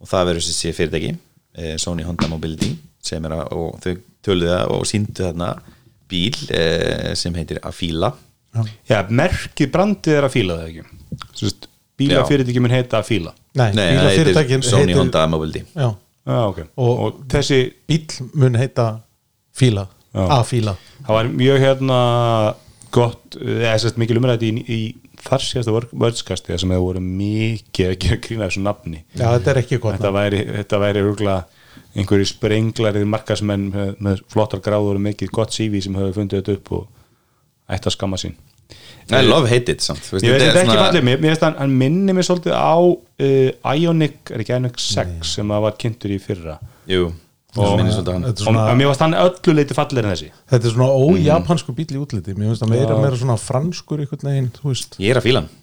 Og það verður sé fyrirtæki uh, Sony Honda Mobility sem er að, og þau töluðu það og síndu þarna bíl uh, sem heitir Afila. Já, merkið brandið er að fíla það ekki Sest, bílafyrirtæki mun heita að fíla nei, Nei, það heitir Sony heitir- Honda Mobility já, já, ok. Og- og þessi bíl mun heita fíla. A-fíla það var mjög hérna gott, eða sérst mikil umræði í, í þar síðasta vördskasti sem hefur voru mikið að gera grína þessu nafni. Já, þetta er ekki gott þetta væri, þetta væri rúgla einhverju sprenglarið markasmenn með, með flottar gráður og mikið gott CV sem hefur fundið þetta upp og ætti að skamma sín I love hate it samt. Þú ég veist þetta er ekki fallið, mér, mér veist hann, hann minni mér svolítið á uh, Ionic, er ekki Ionic 6 sem að var kynntur í fyrra? Jú, það minnir svolítið á hann. Þetta er og svona, mér varst hann öllu leiti fallir en þessi. Þetta er svona ójapansku bíl í útliti. Mér finnst það meira, meira svona franskur einhvern veginn, þú veist. Ég er að fíla hann.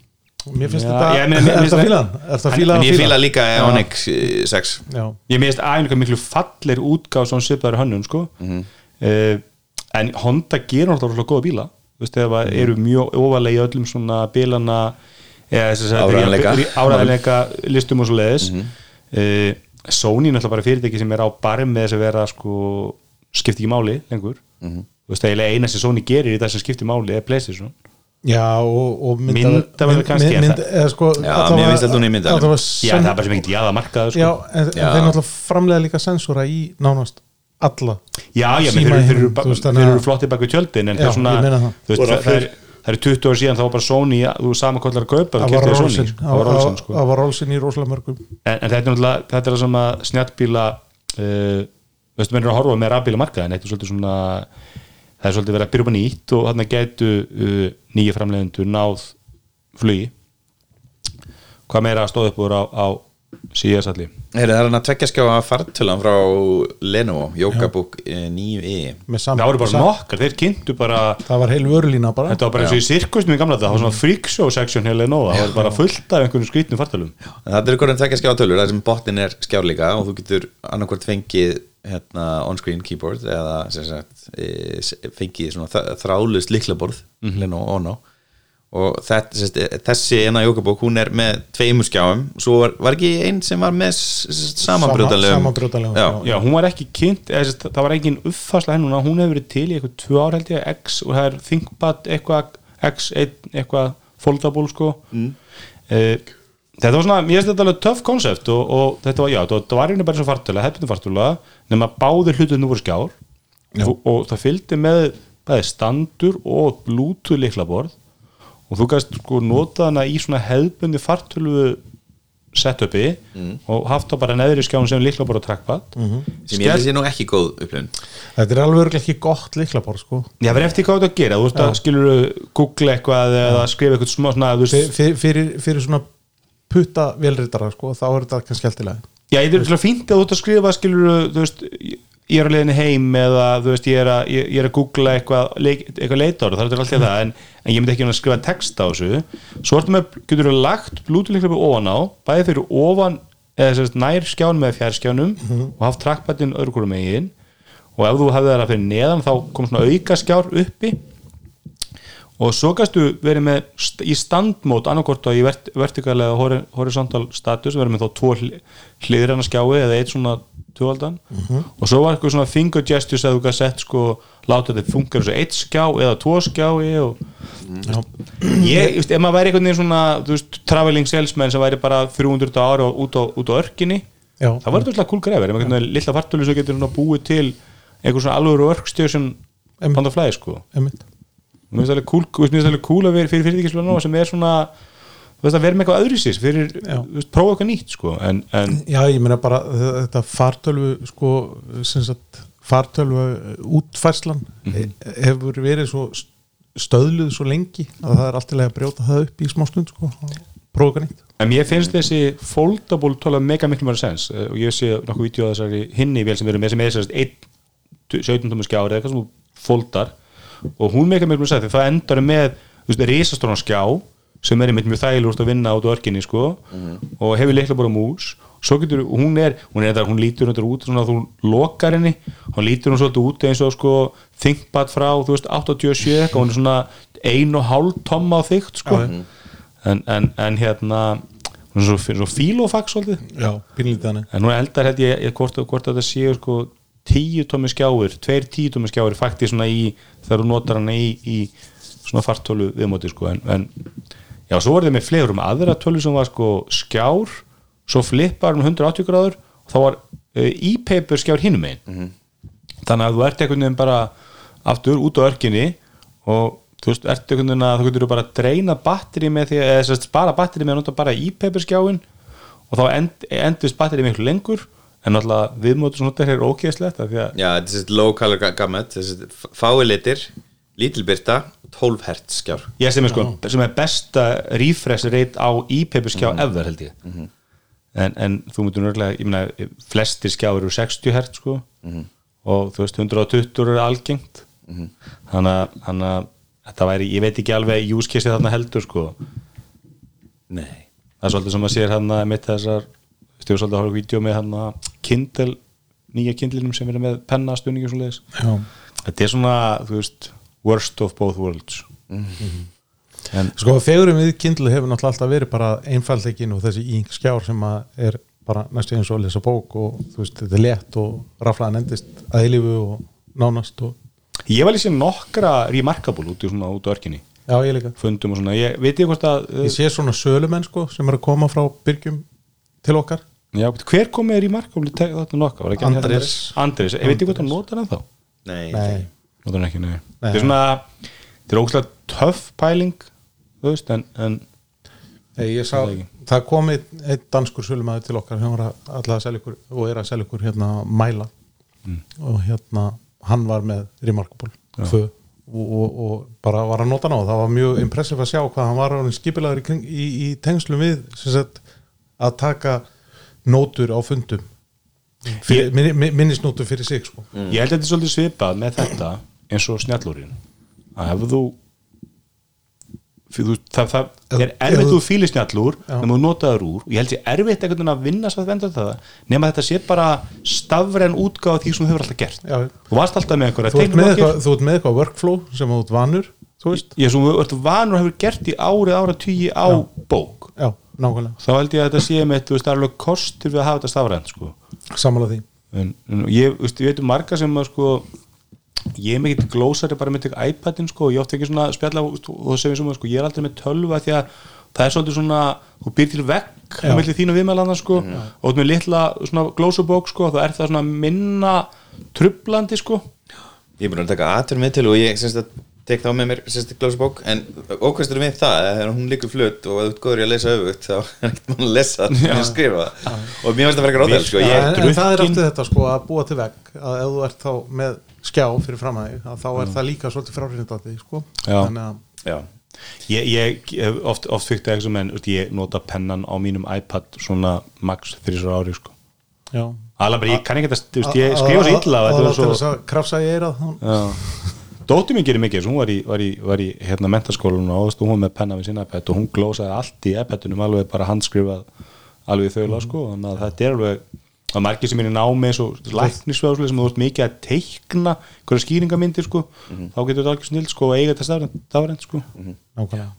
Mér finnst Já, þetta, ég meina, mér er finnst þetta fílan? Er þetta fílan En að ég fíla? líka Onyx 6 Já, ég meðist Ionic er miklu fallir útgáð svona svipaður hönnun sko. Mhm. uh, en Honda gerur náttúrulega góða bíla þú veist, ef að eru mjög ofalega í öllum svona bílana eða þess að áræðanleika listum og svo leiðis Mhm. uh, Sony er náttúrulega bara fyrirtæki sem er á barm með þess að vera sko skipti ekki máli lengur. Mhm. þú veist, eiginlega eina sem Sony gerir í það sem skipti máli er Playstation. Já og, og Myndavélar kannski, en mynd, það- eða, sko, Já, mér finnst þetta hún í allavega já, það er bara sem ekkert jáða markaður sko. Já, en, en þeir náttúrulega framlega líka sensora í nánast alla Já, já, þeir, eru- þeir, eru heiminum, ba- þú veist, þeir þannig að- eru flottið bak við tjöldin en Já, það. er svona, veist, það, það, er, það er 20 ár síðan þá var bara Sony, þú saman hvað ætlar að kaupa Það var Rolsin sko. í rosalega mörgum. En, en þetta er náttúrulega, þetta er það sem að snjallbíla uh, veistu, menn eru að horfa með rafbíla markaðin, þetta er svolítið svona það er svolítið verið að byrja upp á nýtt og þarna gætu uh, nýja framleiðendur náð flugi. Hvað meira stóð upp úr á, á Heyri, Það er hann að tvekja skjá að fartölan frá Lenovo, Yogabook 9e með sam- það voru bara nokkar, þeir kynntu bara Það var heil vörlína bara. Þetta var bara eins og í sirkusnum í gamla þetta, það var svona freak show section heila nóða, það var bara fullt af einhvern skrýtnum fartalum. En Það er hvernig tvekja skjá tölur, það sem botnin er skjár líka og þú getur annarkvort fengið hérna, on-screen keyboard eða sem sagt, e, s- fengið svona þ- þráðlaust liklaborð Lenovo Ono og þessi ena Yogabook hún er með tveimur skjáum. Svo var, var ekki einn sem var með. Já, hún var ekki kynnt, eða, þess, það var engin uppfærsla hennuna, hún hefur verið til í eitthvað tvö ár held ég, X og það er ThinkPad eitthvað, X1 eitthvað foldable sko. Mm. Þetta var svona, ég veist þetta alveg töff konsept og, og þetta var, já, þetta var einu bara eins og fartöla, hefnum fartöla nema báðir hlutunum voru skjár. Og, og það fylgdi með bæði standur og bluetooth liklaborð og þú gæst sko nota hana í svona hefðbundi fartölu setupi og haft þá bara neðri skjáin sem liklaborð og trackpad. Sem ég finnst ég nú ekki góð upplifun. Þetta er alveg ekki gott líklabor sko. Já, verður eftir hvað ert að gera, þú veist að skilur google eitthvað eða skrifa eitthvað smá svona, þú Fyr, veist, fyr, fyrir, fyrir svona putta velritara sko, þá er þetta kannski skemmtilega já, ég er til að fínt að þú ert að skrifa skilur, þú veist, ég er að leiðinni heim eða þú veist, ég er að, ég, ég er að googla eitthvað, eitthvað leitar það er alltaf það, en, en ég myndi ekki að skrifa text á þessu, svo ertu með, getur þú lagt blútuleiklöfu ofan á, bæði fyrir ofan, eða sérst nær skjánum með fjárskjánum og haft trackpadin öðru hverju megin. Og ef þú hefði það að fyrir neðan þá kom svona auka skjár uppi. Og svo gæstu verið með st í standmót annarkort á í vert vertikalega hori horizontal status, verið með þá tvo hliðrana eitt svona tjóvaldan og svo var eitthvað svona finger gestures að þú gæst sett sko láta þetta fungera svo eitt skjá eða tvo skjái og ég, just, ef maður væri einhvern veginn svona þú veist, traveling salesman sem væri bara 300 ára og út á, út á örkinni Já. það var þetta cool verið með einhvern veginn lilla fartölu sem getur búið til einhver svona workstation Einmitt. on the fly sko. Mér finnst það alveg cool, veist, að vera fyrir fyrirtækislega sem er svona þú veist að vera með eitthvað öðru sís fyrir, þú veist, prófa eitthvað nýtt sko en, en Já, ég meina bara þetta fartölvu sko, sem sagt, fartölvu útfærslan Mhm. hefur verið svo stöðluð svo lengi að það er alltilega að brjóta það upp í smá stund sko, prófa eitthvað nýtt en mér finnst þessi foldable tóla mega miklu mjög sens Eh, og ég sé nokkuð vídeo á þessari hinni vel sem erum með sem er þessast 17 tómi skjár eða eitthvað sem þú foldar og hún mega miklu mjög sens því það endar með, þú veist, risastóran skjá sem er einmitt mjög þægilegust að vinna át á örkinni sko. Og hefur leikla bara mús. Svo getur, hún er, hún er þetta, hún lítur þetta út svona að þú lokar henni. Hún lítur hún svolítið út eins og sko ThinkPad frá, þú veist, 87 eitthvað, hún er svona ein og hálf tomma á þygt sko. En, en, en hérna hún er svo, svo fílofax svolítið. Já, en hún eldar held ég, hvort, hvort að þetta séu sko tíu tómi skjáir, tveir tíu tómi skjáir fakti svona í, þegar þú notar hana í, í svona fartölu viðmóti sko. En, en já, svo var þið með flegur um aðra tölu sem var sko skjár svo flippar um 180 gráður og þá var uh, e-paper skjár hinum einn þannig að þú ert einhvern veginn bara aftur út á örkinni og þú veist, ert einhvern veginn að þú getur bara að dreina batteri með því eða sérst spara batteri með að nota bara e-paper skjáin og þá end, endist batteri miklu lengur. En náttúrulega viðmótu svona þetta er að Já, þetta er low color ga- gamut fái litir, lítilbyrta 12 hertz skjár. Ég sem er sko, sem er besta refresh rate á IPP skjá Mhm. ever held ég. En, en þú myndir nörgulega, ég meina flestir skjáður eru 60 hert sko. Mhm. og þú veist 120 eru algengt. Að þannig að þetta væri, ég veit ekki alveg use case þarna heldur sko. Nei. Það er svolítið sem að sér hann að mitt þessar stjóð svolítið að horfa vídeo með hann að Kindle, nýja Kindlinum sem er með penna stunningi og svoleiðis. Já. þetta er svona, þú veist worst of both worlds. En Sko fegurum við Kindle hefur náttúrulega alltaf verið bara einfaldleikin og þessi ink skjár sem að er bara næstu eins og að lesa bók og þú veist, þetta er létt og raflaðan endist að eilífu og nánast og ég var líka nokkra remarkable út í svona út á örkinni. Já, ég líka. fundum og svona, ég veit ég hvort að Ég sé svona sölumenn sko sem er að koma frá byrgjum til okkar. Já, hver kom te- þarna nokkra, var ekki hann hérna- Andrés. Andrés, ég veit ég hvort að nota hann þá? Nei, Nei, nota hann ekki, nei, Nei. þetta er svona þetta er ógslag töff pæling þú veist, en, en Nei, ég sá, Það það kom einn danskur sölumæður til okkar sem var alltaf að selja ykkur og er að selja ykkur hérna mæla. Mm. og hérna hann var með Remarkable 2 og, og, og bara var að nota ná það var mjög impressive að sjá hvað hann var skipilagur í, í, í tengslum við sagt, að taka nótur á fundum. Fyrir, minni, minnisnótur fyrir sig sko. Ég held að þetta er svolítið svipað með þetta eins og snjallúrin að ef þú fyrir, það, það er erfitt snjallúr Já. nema þú notaður úr og ég held ég erfitt einhvern veginn að vinna svo að venda það nema þetta sé bara stafræn útgáð því sem þú hefur alltaf gert. Já. þú varst alltaf með einhverja þú, ert með eitthvað, þú ert með eitthvað workflow sem þú ert vanur ég sem þú ert vanur og hefur gert í árið ára tugi á bók. Já, þá held ég að þetta sé með það er alveg kostur við að hafa þetta stafrænt sko. Samanlega því. En, en ég veit um marga sem að sko ég er mikill glósari bara með tek iPadin sko. Og ég átti ekki svona spjalla og, og það segir sem að sko. Ég er aldrei með tölva því að það er svolítið svona, þú býr til vekk Já. á milli þínu viðmælanda sko. Og þú ert með litla svona glósubók sko þá er það svona minna trublandi sko. Ég er búin að taka atur með til og ég semst að tek þá með mér semst að glósa bók en ókvæstur við það að þegar hún liggur flutt og að þú ert góður í að lesa öfugt þá er ekkert mann að lesa það að skrifa. Og mér finnst það frekar óþægilegt sko. Já, ég, en, það er alltaf þetta sko að búa til vegg að ef þú ert þá með skjá fyrir fram að þig að þá er það líka svolítið fráhrindandi sko. Þannig að já, ég, ég oft, oft fyrkt ekki sem en ég nota pennan á mínum iPad svona max þrísar ári sko. Alveg bara, ég kann ekki þetta, ég skrifa svo illa að það er svo að krafsa eirað hún- Já. Dóttir mín gerir mikið, hún var í, var í, var í hérna mentaskólanum og þú hún með penna við sinna iPad og hún glósaði allt í iPadunum alveg bara handskrifað alveg í þaula sko, þannig að þetta er alveg að margir sem er í námi eins og læknisvæðslega sem þú ert mikið að teikna hverja skýringamyndir sko, þá getur þetta alveg snill sko og eiga þetta stafrænt sko. Nákvæmlega.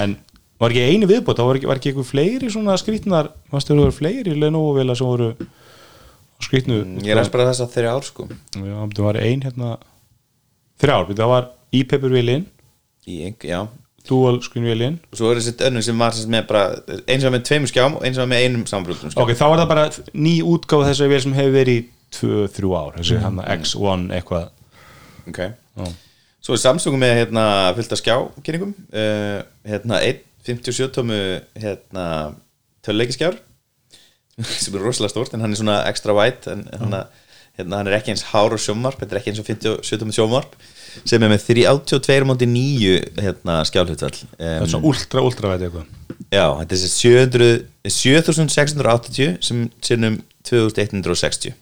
En var ekki eini viðbót, þá var ekki, var ekki eitthvað fleiri svona skrýtnar, fannst þau voru fleiri Lenovo-vila sem voru skrýtnu ég er aðeins bara þess að þeirri ár sko. Já, það var ein hérna þrjár, það var í, ein- já. Dual screen vilin og svo er þessi önnur sem var sem með bara eins og með tveimur skjám og eins og með einum sambrútum skjám ok, þá var það bara ný útgáfa þessari vil sem hefur verið í 2-3 ár. Þessi hann X1 eitthvað. Okay. Já. Svo er Samsung með hérna fyllt af skjákynningum uh, hérna 1.57 tómu hérna töluleikiskjár sem er rosalega stórt en hann er svona extra wide en hann, hérna, hann er ekki eins hár og sjómarp þetta er ekki eins og 57 tómu sjómarp sem er með 382 móti 9 hérna skjálhutvall það er um, svona ultra, ultra veit eitthvað. Já, þetta er þessi 700 7680 sem sinnum 2160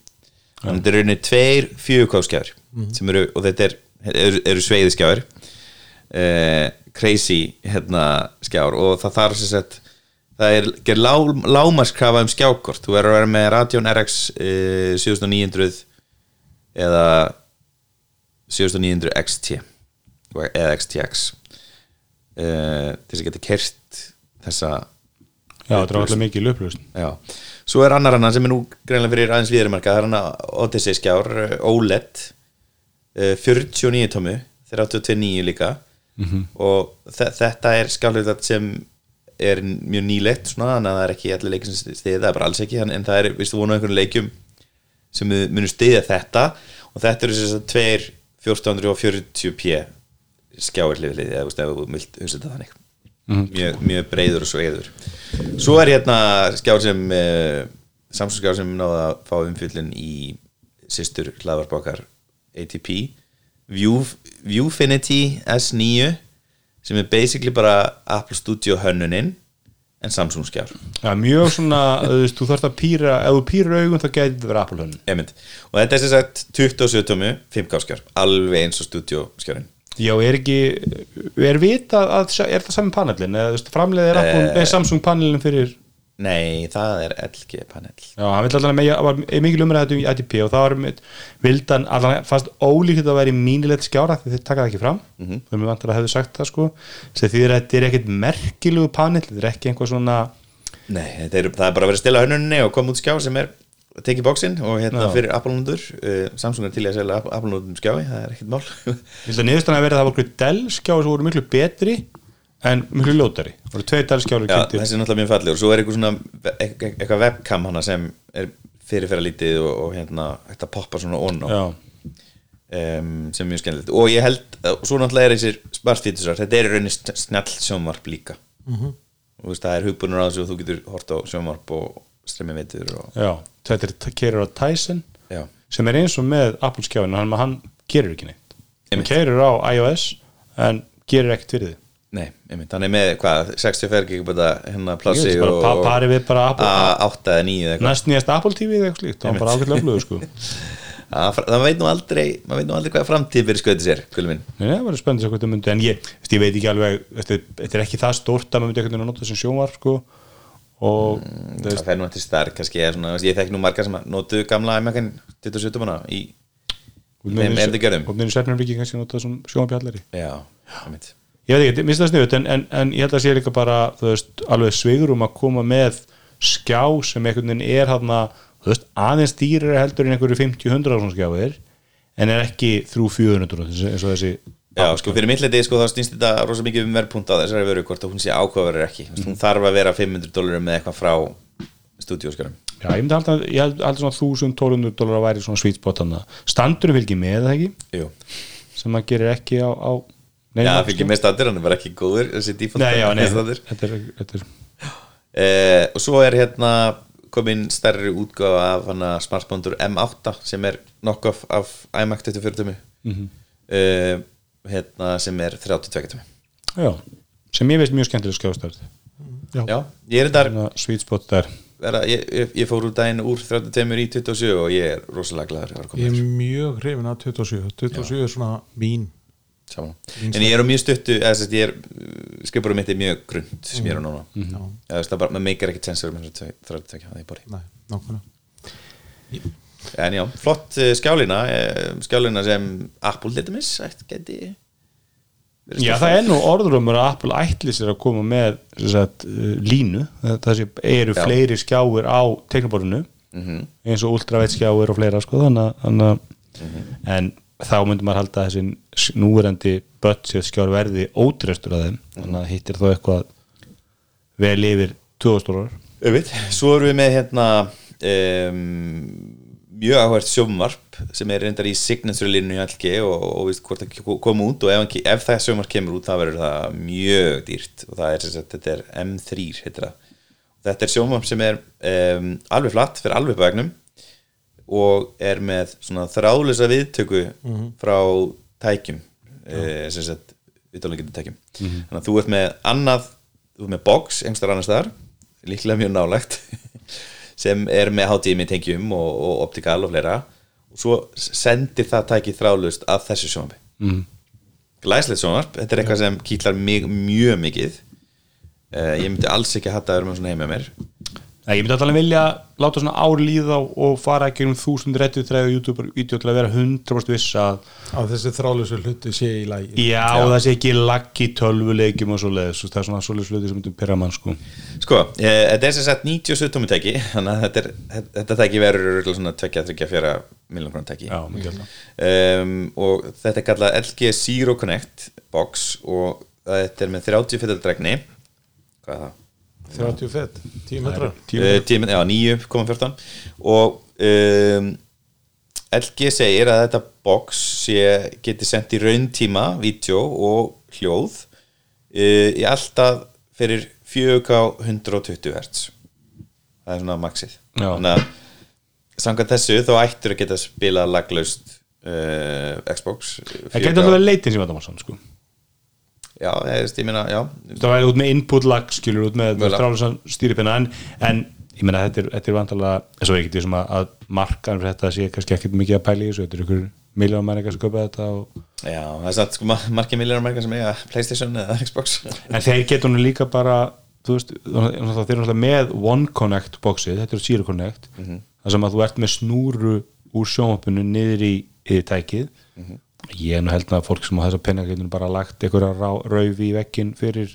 þannig að þetta er rauninni tveir fjögurkáskjár sem eru, og þetta er, eru, eru sveiðiskjár eh, crazy hérna skjár. Og það þarf sem sagt það er gerð lá, lámarskrafa um skjákort. Þú er að vera með Radeon RX eh, 7900 eða 7900 XT eða XTX eh, til þess að geta kert þessa já, það er alltaf mikið löplust Já, svo er annar annan sem er nú greinlega fyrir aðeins viðrumarka, það er hann að Odyssey skjár, OLED eh, 49 tómu. 329 líka. Og þe þetta er skjálfið sem er mjög nýlegt svona, þannig að það er ekki allir leikin sem stiði það er bara alls ekki, en, það er, viðstu vonu einhvern leikjum sem við munum stiðja þetta. Og þetta eru þess að tveir 1440p skjáir hlifið hlið, eða þú veist, ef þú þetta þannig. Mjög, mjög breiður og sveiður svo er hérna skjár sem uh, Samsung skjár sem náða að fá umfyllun í sýstur hlaðvarpákar ATP View, Viewfinity S9 sem er basically bara Apple Studio hönnunin en Samsung skjár Já, mjög svona, þú þarft að pýra ef þú pýrir augun þá gæti þetta verið Apple hönn Einmitt. og þetta er sem sagt 27 tómu 5K skjár, alveg eins og Studio skjárin Já, er ekki, er vita að, er það sami panelin, eða framleiðið er Apple, Eh. nei, Samsung panelin fyrir Nei, það er LG panel. Já, hann vil allan með, var mikil umræðið um ITP og það var með, vildan allan fast ólíkt að vera í mínilegt skjára því þeir taka það ekki fram, mm -hmm. þau mér vantar að hefðu sagt það sko, því þetta er ekkit merkilegu panel, þetta er ekki einhver svona Nei, er, það er bara að vera stila hönnuninni og koma út skjá sem er tekið bóksinn og hérna Já. fyrir Apple-núndur uh, Samsung er til að selja Apple-núndum skjái það er ekkert mál. Held að vera að það voru Dell skjáir sem voru miklu betri en miklu ljótari. Það voru tvei Já, þessi er náttúrulega mjög fallegur. Svo er eitthvað svona eitthvað webcam hana sem er fyrirferða lítið og, og hérna þetta poppa svona on á Já, um, sem er mjög skemmtilegt. Og ég held, og svo náttúrulega er þessir smartfítusar, þetta er í rauninni sn- snjall sjónvarp líka. Mhm. og veist, það er hugbúnur á þessu og þú getur hort á sjónvarp og streymi veitur og já, þetta er keirir á Tyson já, sem er eins og með Apple skjáin hann, hann gerir ekki neitt. Hann keirir á iOS en gerir ekkert fyrir þið nei, einmitt, hann er með hvað, 64 gigabæta hérna plassi Ég bara og pa- pari við bara Apple- A8 eða 9 eða eitthvað. Næst nýjast Apple TV eða eitthvað slíkt. Það var bara ágætlega öflugur sko. Það, það veit nú aldrei, maður veit nú aldrei hvað framtíð fyrir skoðið sér, kvölu minn. Nei, það verður spennandi að sjá hvað það myndi en ég, ég veit ekki alveg þetta er ekki það stórt að maður myndi einhvern veginn að nota þessum sjónvarp sko. Og þú það veist, fer nú eftir starf kannski eða svona, ég þekk nú margar sem notuðu gamla iMac-in 27 manna í þeim er ég veit ekki, minnst það sniðut en, en, en ég held að sé líka bara veist, alveg sveigurum að koma með skjá sem einhvern veginn er hann þú veist, aðeins dýrir heldur en einhverju 50-100 ásson skjáir en er ekki 300-400 eins og þessi Já, sko, fyrir mitt leiti, sko, þá snýst þetta rosa mikið um verðpunta á þessari veru hvort að hún sé ákvaðverður ekki. Mm. hún þarf að vera 500 dólarum með eitthvað frá stúdíóskarum Já, ég myndi halda, ég held, held svona 1000-1200 dólar að væri svona sweet spot hann standurum fylgir með það ekki? Jú, sem maður gerir ekki á, á já, það fyrir með standur, hann er bara ekki góður þessi default Nei, já, nei, standur. þetta er, þetta er Eh, og svo er hérna komin stærri útgáfa af smartbondur M8 sem er knockoff af iMac 24 tumi Mhm. eh, hérna sem er 32 tumi Já, sem ég veist mjög skemmtileg skjástærð. Já. Já, ég er Sweet spot der vera, ég, ég, ég fór úr daginn úr 32 í 27 og ég er rosalega glæður að vera Ég er mjög hrifin af 27 27 er svona mín en ég er á mjög stuttu skrifurum mitt er mjög grund sem ég er á núna. Já, eða þess að bara, maður meikar ekki tensur með 32 það er bara en já, flott eh, skjálina eh, skjálina sem Apple þetta verið Já, það er nú orðrumur að Apple ætli sér að koma með sem sagt, uh, línu, það sé, eru Já. fleiri skjáir á tekniborðinu Mhm. eins og ultraveit skjáir og fleira sko, þannig, að- að Mhm. en þá myndi maður halda að þessi núverandi budget skjár verði ódrestur að þeim, þannig að hittir þá eitthvað vel yfir 2000 dólar Öfitt. Svo erum við með hérna um, mjög áhvert sjómarp sem er reyndar í signature línu í LG og, og veist hvort það kom út og ef, ef það sjómarp kemur út það verður það mjög dýrt og það er sem sagt, þetta er M3 heitir það. Þetta er sjómarp sem er um, alveg flatt fyrir alveg bægnum og er með svona þráðlösa viðtöku frá tækjum e, sem sagt viðtálingjandi tækjum. Þannig að þú ert með annað þú ert með box einhverstar annar staðar líklega mjög nálægt sem er með HDMI tengjum og, og optikal og fleira. Og svo sendir það tæki þráðlöst að þessu sjónvarpi. Mm. glæslegt sjónvarp, þetta er eitthvað sem kýtlar mig mjög mikið. Uh, ég myndi alls ekki að hatta að vera með svona heim með mér Nei, ég myndi alltaf vilja láta svona ár líða og, fara ekki um þúsund rettið þræðu YouTube-vídeó til að vera 100% viss að að þessi þrálusu hluti sé í lægi Já, og það sé ekki laggi tölvuleikjum og svo leiðis, það er svona svoleiðis hluti sem myndum pyrra mann sko. Sko, eh, þetta er sem sagt 97 tómi tæki þannig að þetta, er, tæki verður svona 2-3-4 miljón krónar tæki Já, mikið alltaf. um, og þetta er kallað LG Zero Connect box og þetta er með 30 fyrir dregni hvað er það? 30 fett, 10 metrar. Uh, tímin, já, 9,14 og um, LG segir að þetta box sé, geti sendt í rauntíma vídeo og hljóð uh, í alltaf fyrir 4K 120 Hz það er svona maxið. Þannig að samkvæmt þessu þá ættur að geta spilað laglaust uh, Xbox það getur verið leitin sem vandamál sko. Já, ég, veist, ég meina, já það væri út með input lag skilur út með strálusan stýripinna en, en ég meina þetta er, þetta er vantalega eins og ekki því sem að, að markan fyrir þetta sé kannski ekkert mikið að pæla í þessu þetta er ykkur miljónum menningar sem köpa þetta og... já, það er satt sko mar- margir miljónar margir sem eiga Playstation eða Xbox en þeir getur nú líka bara þú veist, þeir eru náttúrulega með One Connect boxið, þetta er Zero Connect Mhm. þar sem að þú ert með snúru úr sjónvapinu niður í, í tækið Mhm. Ég er nú held að fólk sem á þessa penninga getur bara lagt einhverja rauf í vekkin fyrir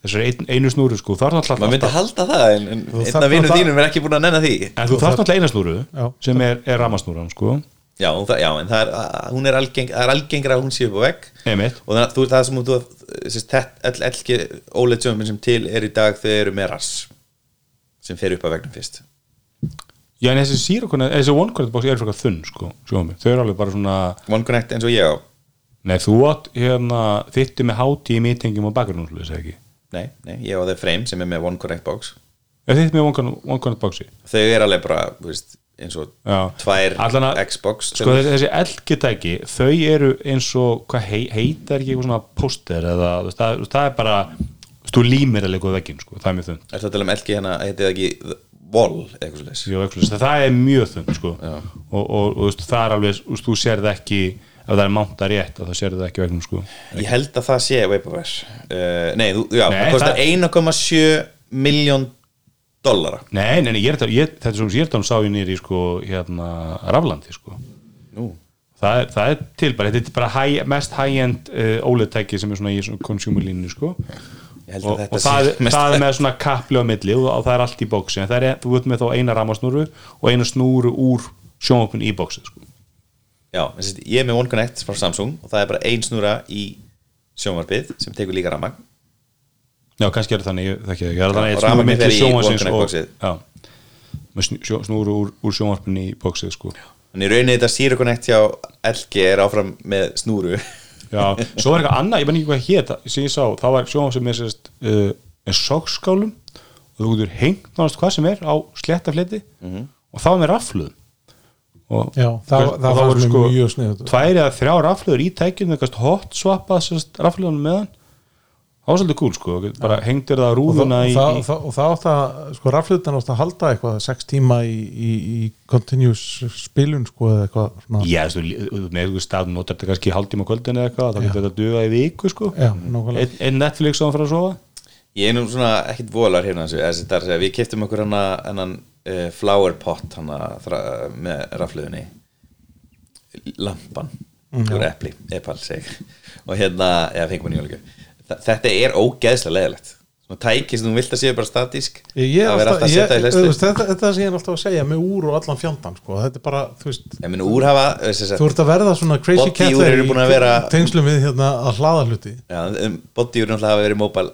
þessar ein, einu snúru sko, það er náttúrulega maður myndi alltaf- halda það en, en einn af vinum þínum er ekki búin að nenna því En þú þarft náttúrulega eina snúru Já. sem er, er ramasnúran sko já, það, já en það er, hún er algeng það er algengra að hún sé upp á vegg Einmitt. og það, þú, það sem þú all, elki OLED sjónum sem til er í dag þau eru með rass sem fer upp á vegnum fyrst Já en þessi Zero Connect, þessi One Connect box er fyrir þunn sko, sjóðum þau eru alveg bara svona One Connect eins og ég á. Nei þú átt hérna þytti með háti í mýtingum og bakgrunum þessi ekki? Nei, nei, ég á þeir frame sem er með One Connect box. Er þitt með One One Connect boxi? þau er alveg bara þú veist, eins og Já. tvær Allan að- Xbox Sko þessi, þessi elgitæki, þau eru eins og, hvað hei, heitar ekki eitthvað svona póster eða þú veist, það, þú veist, það er bara þú veist, þú límir að leika á veggin sko, það er mjög þunn er það að elki hérna, heitið ekki Wall, eitthvað svo Jó, eitthvað, það er mjög þunn sko. og, og, og það er alveg þú sér það ekki, ef það er mánta rétt þá sér það ekki vegnum sko. Ég held að það sé Vaporware uh, Nei, þú, já, Nei, það kostar það- 1,7 miljón dollara Nei, nei, nei, ég ég, þetta er svo ég er þetta sá ég nýri sko, hérna, Raflandi sko. Það, er, það er til bara, þetta er bara high, mest high-end uh, OLED-tæki sem er svona í svona consumer línu sko. Og, og það, það er með svona kapli á milli og, og það er allt í bóksi en það er, þú ert með þá eina ramasnúru og eina snúru úr sjónvapun í bóksi sko. Já, þessi, ég er með One Connect frá Samsung og það er bara ein snúra í sjónvarpið sem tekur líka ramagn já, kannski er það þannig, það ekki. Það er þannig að snúru milli OneConnect og snúru úr, úr sjónvapun í bóksi sko. Þannig í rauninni þetta Zero Connect hjá LG er áfram með snúru Já, svo var eitthvað annað, ég menn ekki hvað hétt sem ég sá, það var sjónvapun sem er sérst, uh, með sokkskálum og þú getur hengt náttúrulega hvað sem er á sléttafleti Mhm. og það var með rafluðum og, Já, það, og það, voru fannst mér mjög sniðut tvær eða þrjá rafluður í tækjum það gæst hot swappað sérst rafluðunum meðan það var svolítið cool sko, bara hengtir það og, rúðuna það, í, það, í það, og það átt að sko raflutan átt að halda eitthvað sex tíma í, í, í continuous spilun sko eða eitthvað svona. Já, þú veist, með eitthvað stað notar þetta kannski hálftíma á kvöldin eða eitthvað þá getur þetta duga í viku sko. Já, nákvæmlega. einn ein Netflix á hann fyrir að sofa? Ég er nú svona ekkit volar hérna þessu, þessi, það er að segja, við keftum okkur hana hennan uh, flower pot hana þra, með rafluðinni lampan úr epli, epal seg og hérna, eða fengum við nýjuleika þetta er ógeðslega leðilegt svona tæki sem þú vilt að séu bara statísk það verður alltaf, að setja í veist, þetta, þetta sem ég er alltaf að segja með úr og allan fjandan sko. þetta er bara, þú veist minn úrhafa þessi, þú ert að verða svona crazy cat að vera- tengslum við hérna að hlaða hluti. Bodyur náttúrulega hafa verið móbæl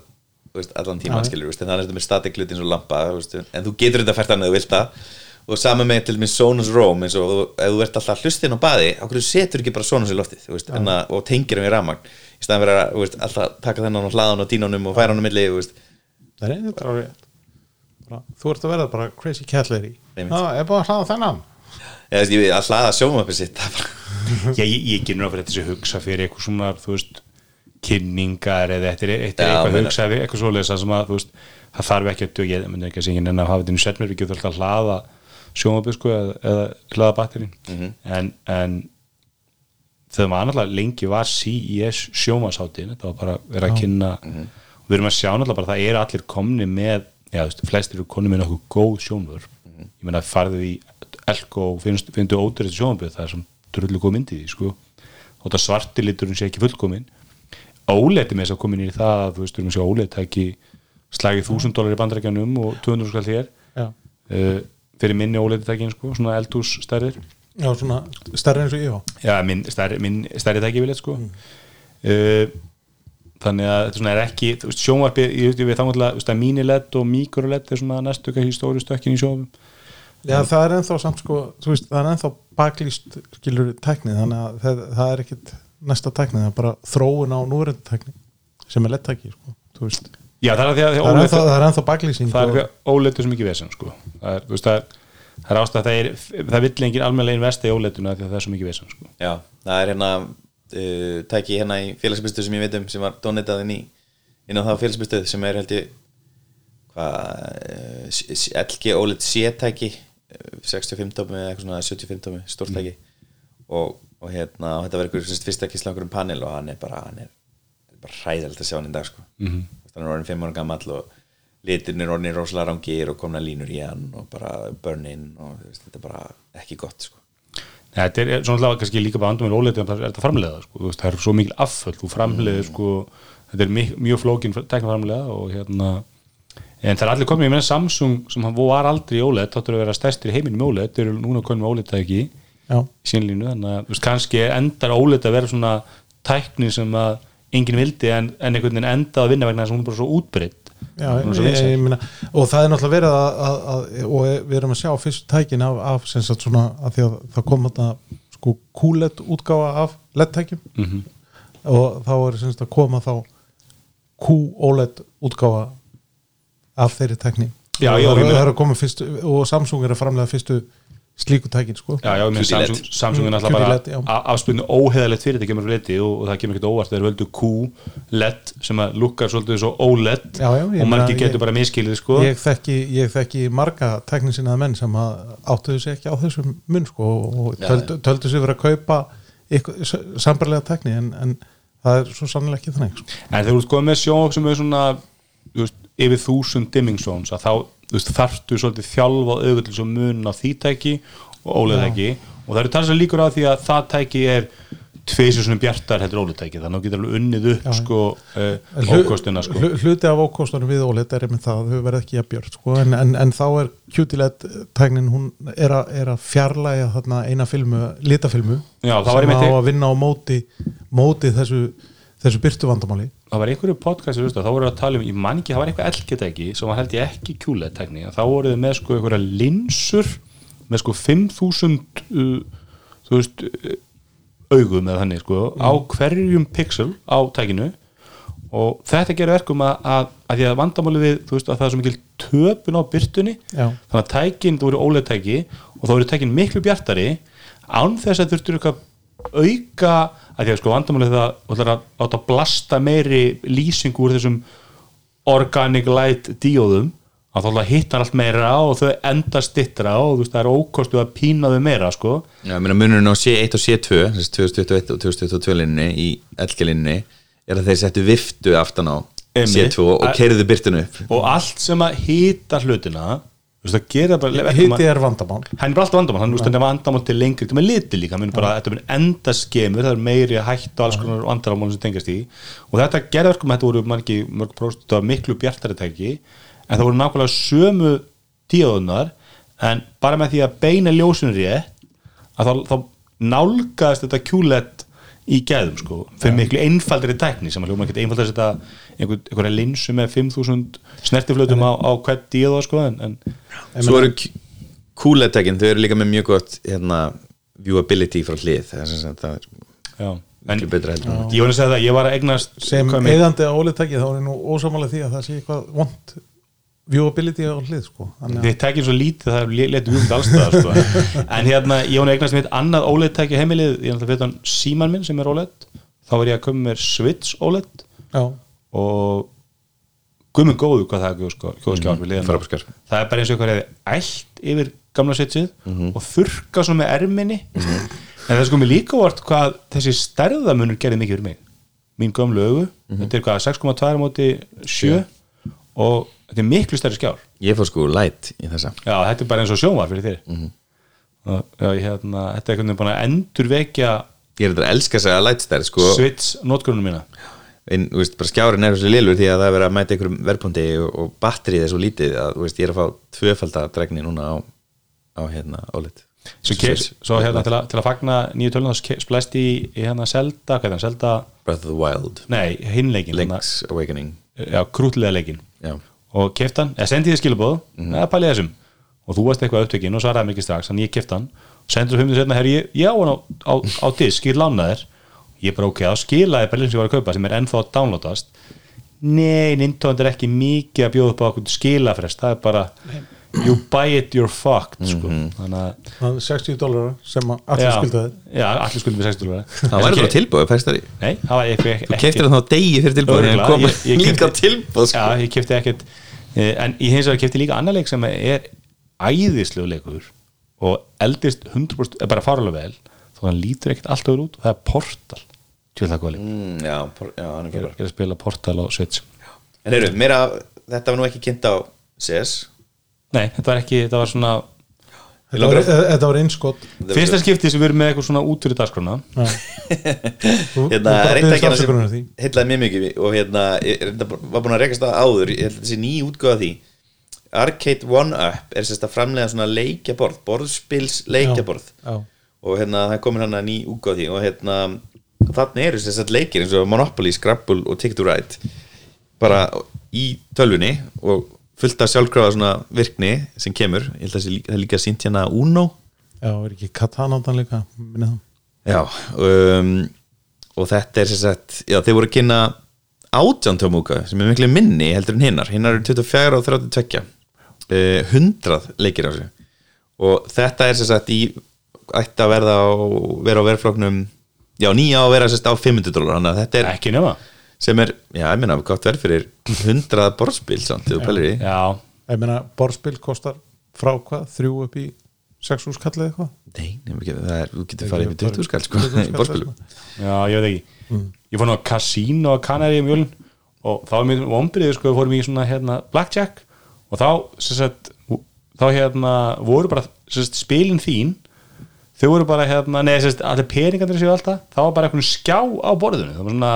veist, allan tíma, skilur, en þannig er þetta með static hluti eins og lampa, en þú getur þetta fært annað þú vilt það. Og saman með til með Sonos Roam eins og ef þú ert alltaf hlustin á baði hverju setur ekki bara Sonos í loftið veist, enna, og tengir hann í rafmagn í staðan verið að þú veist, alltaf taka þennan og hlaðan og dínunum og færa hann á milli þú veist. það er einnig bara rétt bara, þú ert að verða bara crazy cat lady. Já, er búin að hlaða þennan Eða, veist, ég, veit, að hlaða sjómapið sitt það bara- Já, ég, ég gerur náttúrulega þetta sem hugsa fyrir eitthvað svona, þú veist, kynningar eða þetta þetta Já, eitthvað meina- hugsa fyrir eitthvað svoleiðis það sem að, þú veist, það þarf ekki að duga, ég myndi ekki að segja en að hafa þetta inn í setnur, við getum alltaf að hlaða sjónvapið, sko, eða, eða hlaða batterín Mhm. en, en þegar maður náttúrulega lengi var CES sjónvasháttin, þetta var bara verið að kynna Mhm. og við erum að sjá náttúrulega bara það eru allir komni með, já, þú veist, flestir eru komni með nokkuð góð sjónvör Mhm. ég meina, farðu í Elko og finnst, finnstu ódurist sjónvapið, það er sem drullu góð myndi því, sko. Og það svarti liturinn sé ekki fullkomin óleiti með þess að komin í það að þú veist, við erum að sjá óleiti ekki slagið þúsund dólar í bandarækjanum og 200 skall hér uh, fyrir minni óleiti sko, já svona stærri eins og ég á já, minn stærri, minn stærri tæki vil sko uh, þannig að þetta er ekki þú veist, sjónvarpið, ég við þannig að mini LED og mikro LED er svona næstu ekki stóri stökkin í sjónvarpum Já, það er ennþá samt sko, veist, það er ennþá baklýst skilur tæknið, þannig að það, það er ekkit næsta tæknið, það er bara þróun á núverandi tækni sem er lettæki, sko, þú veist. Já, það er er ennþá, það er ennþá baklýsing það er ekki er svo mikið vesen sko. það er, það er, það er ástæð það, það vill engin almennilega investa í OLED-una því að það er svo mikið vesen sko. Já, það er hérna uh, tæki hérna í félagsbyrstu sem ég veit um sem var donetað inn í inn á það félagsbyrstu sem er held ég hvað LG OLED C-tæki uh, 65 tómi eða eitthvað svona 75 tómi stórtæki og, og hérna og þetta var einhver semst, fyrsta kísla um panel og hann er bara hann bara hræðilegt að sjá hann í dag sko. -hmm. hann er orðin 5 ára gamall og litin er orðin rosalega rangir og komna línur í hann og bara burn-in og veist, þetta er bara ekki gott sko. Nei, þetta er svona alltaf kannski líka bara andum með OLED en það er þetta framleiða, sko, þú veist, það er svo mikil afföll þú framleiðir, sko, þetta er mjög, mjög flókin tekna framleiða og hérna en það er allir komið, ég meina Samsung sem hann var aldrei í OLED, þáttur að vera stærstir í heiminum með OLED, þeir eru núna komið með OLED ekki í sínlínu, þannig að veist, kannski endar OLED að vera svona tækni sem að enginn vildi en, en einhvern veginn enda að vinna vegna þess að hún er bara svo útbreytt já ég, ég, meina, og það er náttúrulega verið að, að, að og við erum að sjá fyrst tækin af, af svona að því að það kom þetta sko QLED útgáfa af LED-tækjum. Mhm. og þá er sem sagt að koma þá QOLED útgáfa af þeirri tækni. Já, og já, fyrst og Samsung er að framlega fyrstu slíku tækin sko Já, já. Samsung, Samsung er Mm, náttúrulega QD LED, já. bara afspilnu óheðalegt fyrirtæki kemur liti og, og það kemur ekkert óvart þeir völdu Q-LED sem að lukkar svolítið svo OLED Já, og meina, getur ég- bara miskilið sko ég þekki, ég þekki marga teknisinnaða menn sem að áttuðu sig ekki á þessum mun sko og Já, töldu, töldu sig verið að kaupa sambarlega tekni en, en það er svo sannlega ekki þannig sko. En þegar þú ert komið með sjónvok sem er svona þú veist, yfir þúsund dimming zones að þá veist, þarftu svolítið þjálfa auðvitað til svo mun á því tæki og OLED tæki. Og það eru talsað líkur á því að það tæki er tveisur svona bjartar heldur OLED tæki. Þannig að þú getur alveg unnið upp sko uh, Hlu- ókostina sko. hlu- hluti af ókostunum við OLED er með það, þau verða ekki að björn sko, en, en, en þá er QT-LED tæknin hún er, a, er að fjarlæga þarna eina filmu, litafilmu Já, sem á að vinna á móti móti þessu, þessu byrtu vandamáli það var einhverju podcast þá voru að tala um, ég man ekki, það var eitthvað elgetæki sem var held ég ekki QLED tekni þá voru þið með sko einhverja linsur með sko 5000 uh, þú veist uh, augum eða þannig sko á hverjum pixel á tækinu og þetta gerir verkum að, að, að því að vandamáli við, þú veist að það er svo mikil töpun á byrtunni Já. þannig að tækin, þú voru óleið tæki og þá voru tækin miklu bjartari án þess að þurftur eitthvað auka að því að sko vandamálið það þú ætlar að átt að blasta meiri lýsingu úr þessum organic light díóðum að þá hittar allt meira og þau enda stittra og þú veist það er ókostu að pína þau meira sko Já, ég meina munurinn á C1 og C2 þessi 2021 og 2022 linni í LG-linni er að þeir settu viftu aftan á Einmitt. C2 og keiriðu byrtinu upp og allt sem að hita hlutina að- hiti er vandamál. Hann er bara alltaf vandamál, hann er vandamál til lengri til með liti líka, bara, þetta mun enda skemur það er meiri hætt og alls konar vandamál sem tengast í og þetta gerði verkum að þetta voru margi, mörg próst, þetta var miklu bjartari tæki en það voru nákvæmlega sömu tíðunar en bara með því að beina ljósinu rétt að þá, þá nálgaðist þetta QLED í gæðum sko, fyrir miklu einfaldri tækni sem að hljóma ekkert einfald að setja einhver, einhverja linsu með 5000 snertiflötum á, á hvert díða sko en, en Svo eru QLED-tækin, þau eru líka með mjög gott hérna, viewability frá hlið. Það er sem sagt, það er já, en miklu betra heldur en- ég var að segja það, ég var að eignast sem eigandi á OLED-tæki þá er nú ósamála því að það sé eitthvað vond viewability á hlið sko. Þið tekið svo lítið það er letið við um allstaðar sko. en hérna, ég að eignast mitt annað OLED tæki heimilið, ég er alltaf fyrir hann síman minn sem er OLED, þá var ég að koma með Switch OLED já, og gummi góðu hvað það er sko, liðan frábærskjár. það er bara eins og eitthvað hefði ælt yfir gamla Switchið Mhm. og þurka svo með erminni. En það er sko mér líka vart hvað þessi stærðamunur gerði mikið fyrir mig. Mín gömlu augu, Mhm. þetta er hvað 6,2 á móti 7 og þetta er miklu stærri skjár. Ég fór sko light í þessa. Já, þetta er bara eins og sjónvar fyrir þér Mhm. og, já, hérna, Þetta er einhvern veginn bara að endurvekja Ég er þetta að elska að light stærð sko. Switch notgrunum mína. En þú veist, bara skjárin er þessu lilur því að það er að mæta einhverjum verðpunkti og, og batterið er svo lítið að þú veist, ég er að fá tvöfaldadregni núna á, á hérna OLED. Svo, ke, svo hérna til að, til að fagna nýju tölun þá splæst í, í hérna Zelda, Zelda? Breath of the Wild, nei, hinleikin Link's Awakening. Já, krútlega leikin Já, og keft hann, eða sendi þið skilabóð mm. eða pælið þessum. Og þú varst eitthvað upptökin og svaraði mér ekki strax, þannig ég keft hann. Og sendur þú humið sérna, herri, ég, ég á hann á, á, á disk, ég lána þér. Ég bara ok, þá skilaði bara sem ég var að kaupa sem er ennþá að downloadast. Nei, Nintendo er ekki mikið að bjóða upp á okkur skilafrest það er bara you buy it, you're fucked sko. þannig að Það er 60 dólar sem að allir já, skildaði já, allir skuldum við 60 dólar Það væri bara tilbúið, fæstar í nei, það var eitthvað Þú keftir það þá degi fyrir tilbúið en kom ég- ég líka tilbúið sko. Já, ég kefti ekkert. Eh, en ég hins vegar kefti líka annar leik sem er æðislegu leikur og eldist 100% er bara fárulega vel þó hann lítur ekkert allt öðru út og það er Portal. Það mm, Já, por- já, hann er ég fyrir er að spila Portal á Switch. En heyrðu, meira, þetta var nú ekki kynnt á CS nei, þetta var ekki, þetta var svona Þetta var, þetta var einskott fyrsta skipti sem við erum með eitthvað svona út fyrir dagskrána. Hérna, reynda sem heitlaði mjög mikið og hérna, reynda, var búin að rekast það áður. Ég held að þessi ný útgóða því Arcade One-Up er sérst að framlega svona leikjaborð, borðspils leikjaborð. Já, og hérna það komin hann að ný útgóða því og hérna þarna eru sérst leikir eins og Monopoly, Scrabble og Ticket to Ride bara í tölvunni og fullt af sjálfkrafa svona virkni sem kemur, ég held að það er líka sínt hérna Uno. Já, er ekki Katanándan líka? Já, um, og þetta er sagt, já þeir voru að kynna átján tómúka sem er miklu minni heldur en hinnar, hinnar eru 24 og 32 uh, 100 leikir á sig og þetta er sagt í ætti að verða á, vera á verðfloknum já nýja á að vera sagt á 500 dólar þannig að þetta er ekki nema sem er, já ég minna, gott verð fyrir 100 borðspil samt, þú pælir í. Já, Ég meina, borðspil kostar frá hvað, þrjú upp í sex úr skallið eitthvað? Nei, nefnum ekki, það er, þú getur farið yfir 20 skall sko, 20 skall, í borðspilum. já, ég veit ekki. Ég fór nú að Casino á Kanari um jólun og þá var mér vombriðið sko, við fórum í svona hérna Blackjack og þá, sem sagt, þá hérna voru bara, sem sagt, spilin þín þau voru bara hérna, neða, sem sagt, allir peningarnir séu alltaf, þá var bara einhvern skjá á borðinu, það var svona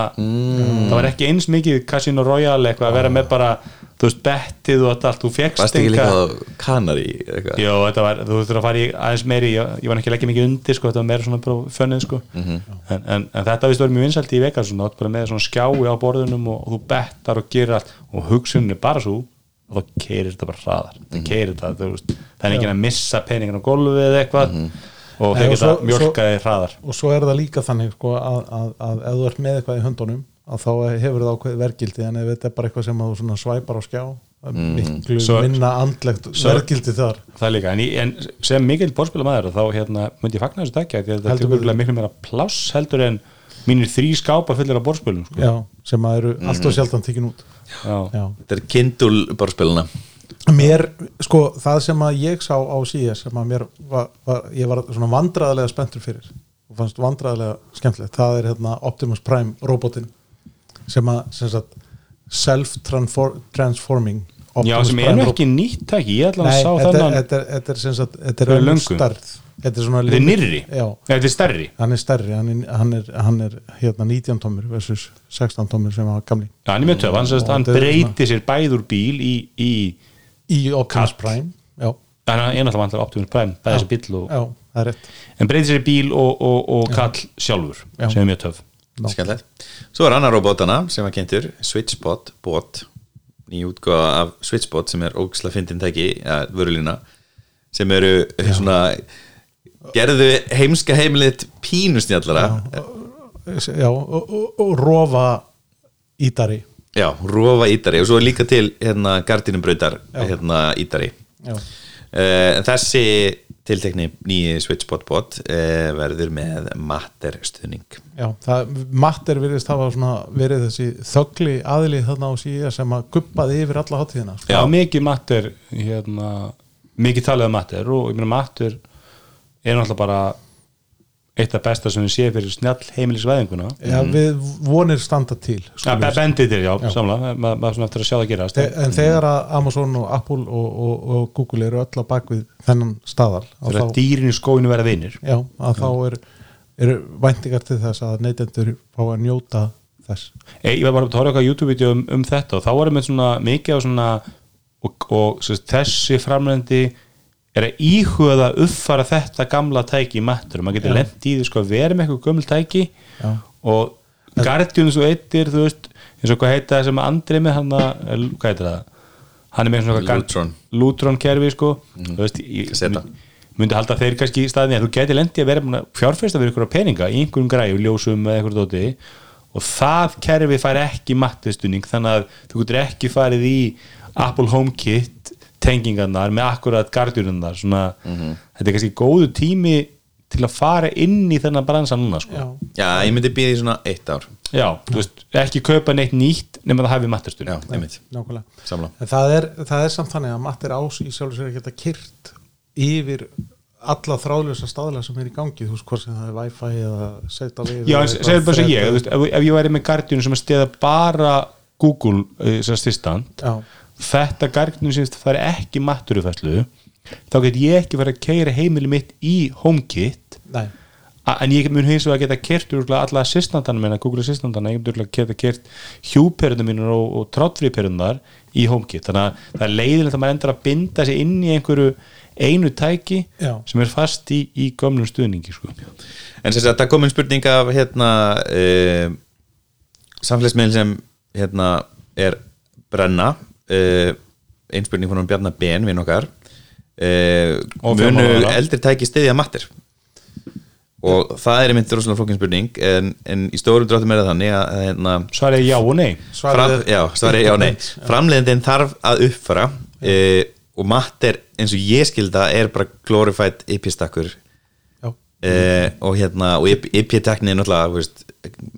það var ekki eins mikið Casino Royale eitthvað að vera með bara, þú veist, bettið og allt, þú fegst ekki á Kanari eitthvað? Jó, þetta var, þú þurftur að fara í aðeins meiri ég, ég var ekki að leggja mikið undir, sko, þetta var meira svona fönnið, sko. En, en, en þetta vist verið mjög vinsælti í Vegas, svona, bara með svona skjái á borðunum og, og þú bettar og gerir allt og hugsunin er bara svo og þá keirir þetta bara hraðar. Það keirir þetta, þú veist, það er ekki að missa peningin á gólfið eða eitthvað og þeir geta mjölkaði hraðar. og svo er það líka þannig sko, að, að, að ef þú ert með eitthvað í höndunum að þá hefur það ákveð vergildi en ef þetta er bara eitthvað sem þú svona svæpar á skjá er miklu Svo- minna andlegt svo- vergildi þar. Það er líka, en, en sem mikil borðspilamæður þá hérna, myndi ég fagna þessu að þetta er miklu meira pláss heldur en mínir þrý skápar fullir af borðspilum sko. já, sem að eru allt og sjaldan tekin út. Já. já. Þetta er kindul borðspiluna mér, sko, það sem að ég sá á CS sem að mér var, var ég var svona vandræðilega spenntur fyrir og fannst vandræðilega skemmtilegt það er hérna Optimus Prime robotin sem að sem sagt, self-transforming Já, sem er nú ekki nýtt tæki, ég ætla að Nei, sá þennan þetta, er- þetta er sem sagt þetta er löngu. stærð. Þetta er er nýrri, já, Nei, þetta er stærri. Hann er stærri hann er, hann er, hann er hérna 19 tómur versus 16 tómur sem var gamli. Já, hann er mjög töf, hann, hann þetta er breyti sér bæður bíl í, í í Optimus Kall. Prime já, hann er náttúrulega vantar Optimus Prime, bæði þessi bíl og, já, það er rétt. En breyti sér í bíl og, og, og kall sjálfur, Já. sem er mjög töf. Skemmtilegt. Svo er annar robotana sem var kynntur Switchbot bot. Ný útgáfa af Switchbot sem er ógislega fyndin tæki, ja, vörulína sem eru svona gerðu heimska heimilið pínustjallara já, og, og, og rofa ítari já, rofa ítari. Og svo er líka til hérna gardinumbrautar Já. hérna ítari. Já, Uh, þessi tiltekni nýji Switchbot bot uh, verður með matter stuðning. Já það, Matter virðist hafa svona verið þessi þögli aðili þarna á síða sem að guppaði yfir alla hátíðina. Sko. Já, mikið matter hérna, mikið talið um matter og ég meina matter er náttúrulega bara eitt af besta sem við séum fyrir snjall heimilisvæðinguna. Já, við vonir standa til Ja, bendið til, já, samla maður ma svona eftir að sjá það gerast Þe- En þegar að Amazon og Apple og, og, og Google eru öll á bakvið þennan staðal að þegar þá, dýrin í skóinu verða vinir. Já, að þá er, eru væntingar til þess að neytendur fá að njóta þess. Ei, ég var bara að horfa eitthvað YouTube-vídeó um, um þetta og þá varum við svona mikið á svona og, og þessi framlendi er að íhuga að uppfara þetta gamla tæki í mattur og maður getur Já. lent í því sko að vera með eitthvað gömul tæki Já. og Guardian svo eittir þú veist, eins og hvað heita það sem Andri með hann að, hvað heitir það hann er með svona eitthvað Lutron. Lutron kerfi sko þú veist, ég, myndi halda þeir kannski í staðinni að þú geti lendið að vera búin að fjárfesta fyrir ykkur peninga í einhverjum græju, ljósum eða einhverjum dóti og það kerfi fær ekki mattistunning þannig að þú getur ekki farið í Apple HomeKit tengingarnar með akkurat gardjurnar svona, þetta er kannski góðu tími til að fara inn í þennan bransa núna sko. já, Já, ég myndi býða í svona eitt ár. Já, þú veist, ekki kaupa neitt nýtt nema það hafi Já, mattistunning einmitt, nákvæmlega. Samla en það er, það er samt þannig að mattir ás í sjálfur sér að geta kyrt yfir alla þráðlösa staðlega sem er í gangi þú veist hvort sem það er wifi eða setja við Já, segðu bara sem ég, þú veist, ef, ef ég væri með gardjunum sem að stiða bara Google uh, sem assistant já, þetta gardjunum sem fari ekki matturufæslu þá get ég ekki verið að keira heimili mitt í HomeKit en ég mun hins vegar að geta kert örugglega alla assistantana minna, Google assistantana ég mun geta kert hjúperunum mínur og, og tráttfríperunnar í HomeKit þannig að það er leiðilegt að maður endur að binda sig inn í einhverju einu tæki Já. sem er fast í, í gömlum stuðningi sko. En sem sagt, það kom einn spurning af hérna uh, samfélagsmiðl sem hérna er brenna uh, einn spurning frá Bjarnar Ben við okkar. Uh, Og munu eldri tæki stiðja mattir og það er einmitt rosalega flókin spurning en, en í stórum dráttum er það þannig að hérna, Svarið er já og nei. Fram, svarið já, svari, já, nei. Framleiðindin þarf að uppfara uh, og matter eins og ég skilda er bara glorified IP-stakkur já, uh, og hérna og IP-tekni er náttúrulega veist,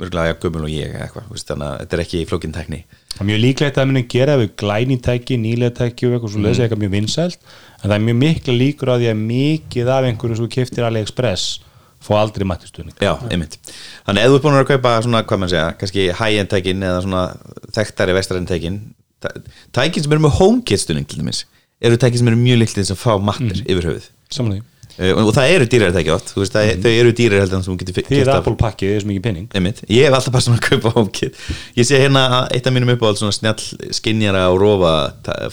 mörgulega gömul og ég eitthvað þannig að þetta er ekki flókin tekni Það er mjög líklegt að það muni gera við glæni tæki, nýlega tæki og eitthvað svo lesa eitthvað mjög vinsælt. En það er mjög mikla líkur á því að mikið af einhverju sem keftir AliExpress fá aldrei mattistunning já, einmitt. Þannig að þú er búin að kaupa svona, hvað maður segja kannski high-end tækin eða svona þekktari vestræn tækin tækin sem eru með HomeKit stunning til dæmis eru tækin sem eru mjög þess að fá mattir yfir höfuð. Samanlega og, og það eru dýrari tæki átt veist, það, þau eru dýrari heldur en þú getur Því af- Apple pakkið, það er svo mikið penning Einmitt. Ég hef alltaf bara svona að kaupa HomeKit Ég sé hérna að eitt af mínum uppáhald svona snjall skinjara og rofa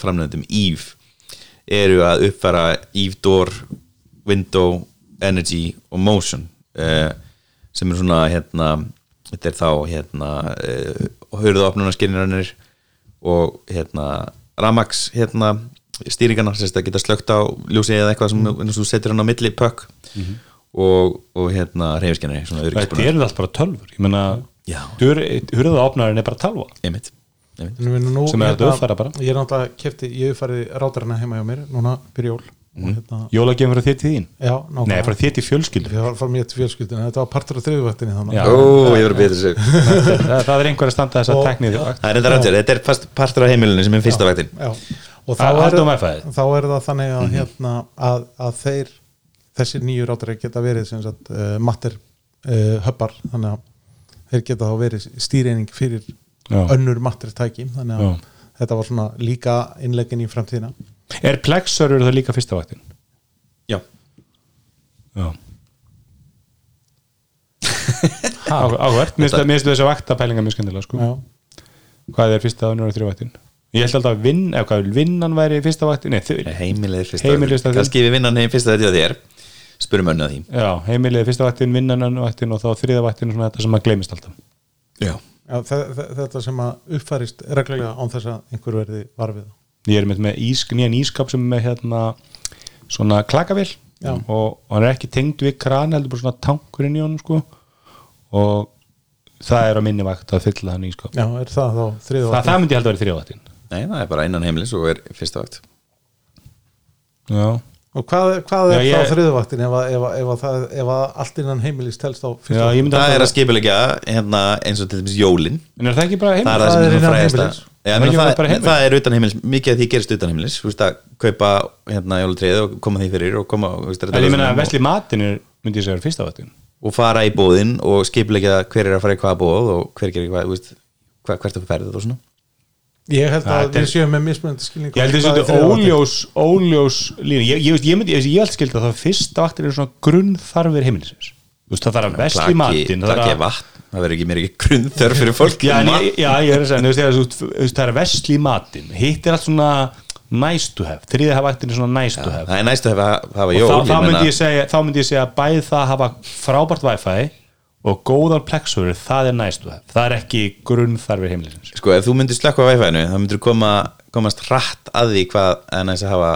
framleiðendum Eve eru að uppfæra Eve Door Window, Energy og Motion uh, sem er svona hérna þetta er þá hérna uh, hörðu opnuna skinjaranir og hérna Ramax hérna stýringarna, sérst að geta slögt á ljósi eða eitthvað sem mm. þú setur hann á milli pökk og, og hérna reyfiskennari, öryggisbúnaður. er allt bara tölfur Ég menna, Já. hurða opnarinn er bara talva einmitt, einmitt. Nú, Sem er að hérna, uppfæra bara. ég er náttúrulega kefti, ég uppfærið rátarina heima hjá mér núna fyrir Mhm. og hérna, Jólagefum frá þér til þín? Já, Nei, nákvæmlega. Frá þér til fjölskyldu ég var frá mér til fjölskyldinu, þetta var partur af þriðvættinni þannig Já. Ó, ég verður að byrja þessu. Það, það er einhver að standa þess að teknið Það er enda rættur, þetta er fast partur af heimilinu sem er fyrsta vaktin. Já, og þá er, þá er það þannig Mhm. að, hérna, að, að þeir þessir nýju rátari geta verið sem sagt, uh, matter uh, höppar. Þannig að þeir geta þá verið stýreining fyrir Já. önnur matter tæki. Þannig að Já. þetta var svona líka innlegin í framtíðina Er Plexor eru það líka fyrsta vaktin? Já, Já Áhvert, mér finnst þess að vakta pælinga mjög skemmtilega sko. Já, Hvað er fyrsta og þrjú vaktin? Ég held alltaf að vinn, eða hvað vinnan væri fyrsta vaktin? Nei, þau, heimilið er fyrsta vaktin. Kannski við vinnan heim fyrsta þetta þér Spurum önnu að því já, heimilið er fyrsta vaktin, vinnan önnur vaktin og þá þriða vaktin og svona þetta sem að gleymist alltaf Já, Já þe þe þetta sem að uppfærist reglulega án þess að einhver verði varfið Ég er með, með ís, nýjan ískap sem er með hérna svona klakavél. Já. og, og hann er ekki tengd við kran heldur bara svona tankurinn í honum sko. Og það er á minni vakt að fylla hann ískap. Já, er það þá það, þriðvættin það myndi ég held að vera þriða vaktin. Nei, það er bara innan heimilis og er fyrsta vakt. Já. Og hvað, hvað er Já, ég- þá þriðvættin ef, að- ef, að- ef, að það- ef að allt innan heimilis telst á Já, fyrsta myndi Það er að skipulegja hérna, eins og til dæmis jólin. En er það ekki bara heim? Það er það Það sem er frægasta. heimilis. Já, Það það, það er utan heimilis, mikið af því gerist utan heimilis Þú veist að kaupa hérna jólutriði og koma því fyrir og koma þú veist, En ég meina og, að vesli matin er, myndi ég segja, fyrsta vaktin. Og fara í bóðin og skipulegja hver er að fara í hvaða bóð og hver gerir hvað, þú veist, hva, hvert er ferðið og svona. Ég held Það að við séum með mismunandi skilning Ég held þessi þetta óljós, óljós línu Ég, ég, veist, ég myndi, ég, ég held skildi að það fyrsta vaktin er svona grunnþarfir heimilisins. Þú veist, það þarf að vesli matin það verður ekki mér ekki grunnþörf fyrir fólk Já, en ég, já, ég er að segja, þú þú- þú það er vesli matin Hitt er allt svona nice to have Þriðið hafa er svona nice to have. Það er næst að hafa, hafa og jól þá, myndi ég segja, þá myndi ég segja að bæði það að hafa frábært wifi og góðar plexur, það er nice to have. Það er ekki grunnþarfir heimilisins. Sko, ef þú myndir slökka á Wi-Fi-inu þá myndir koma, komast hratt að því hvað er næst að hafa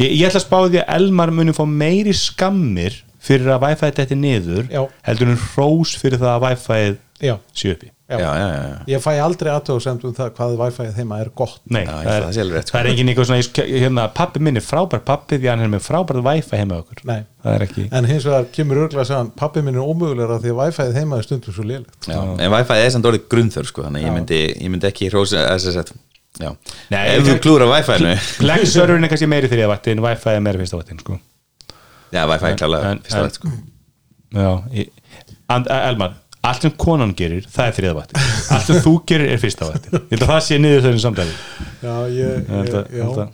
Ég, ég ætla að spá því að Elmar muni fá meiri skammir fyrir að Wi-Fi þetta niður Já. heldur en hrós fyrir það að Wi-Fi Já, sé uppi Já. já, já, já. ég fæ aldrei aðtöðusemt um það hvað Wi-Fi heima er gott Nei, Já, ég það, er, að það sko. það er engin eitthvað svona ég- hérna, pappi minn er frábær pappi því að hann er með frábær wifi heima okkur Nei. það er ekki en hins vegar kemur örgulega að segja hann pappi minn er ómögulegra því að Wi-Fi heima er stundum svo lélegt Já, en Wi-Fi er samt orðið grunnþörf sko, þannig að ég myndi, ég myndi ekki hrósa þess að já, Nei, ef ég- þú klúra Wi-Fi-nu Plex-serverin er kannski meiri þriða vakti en wifi er meiri fyrsta vaktin sko. Já, Wi-Fi er klálega En- fyrsta veit sko. Já, and, Elmar allt sem konan gerir, það er þriða vakti allt sem þú gerir er fyrsta vakti ég held að það sé niður þessum samtali. Já, ég, Ég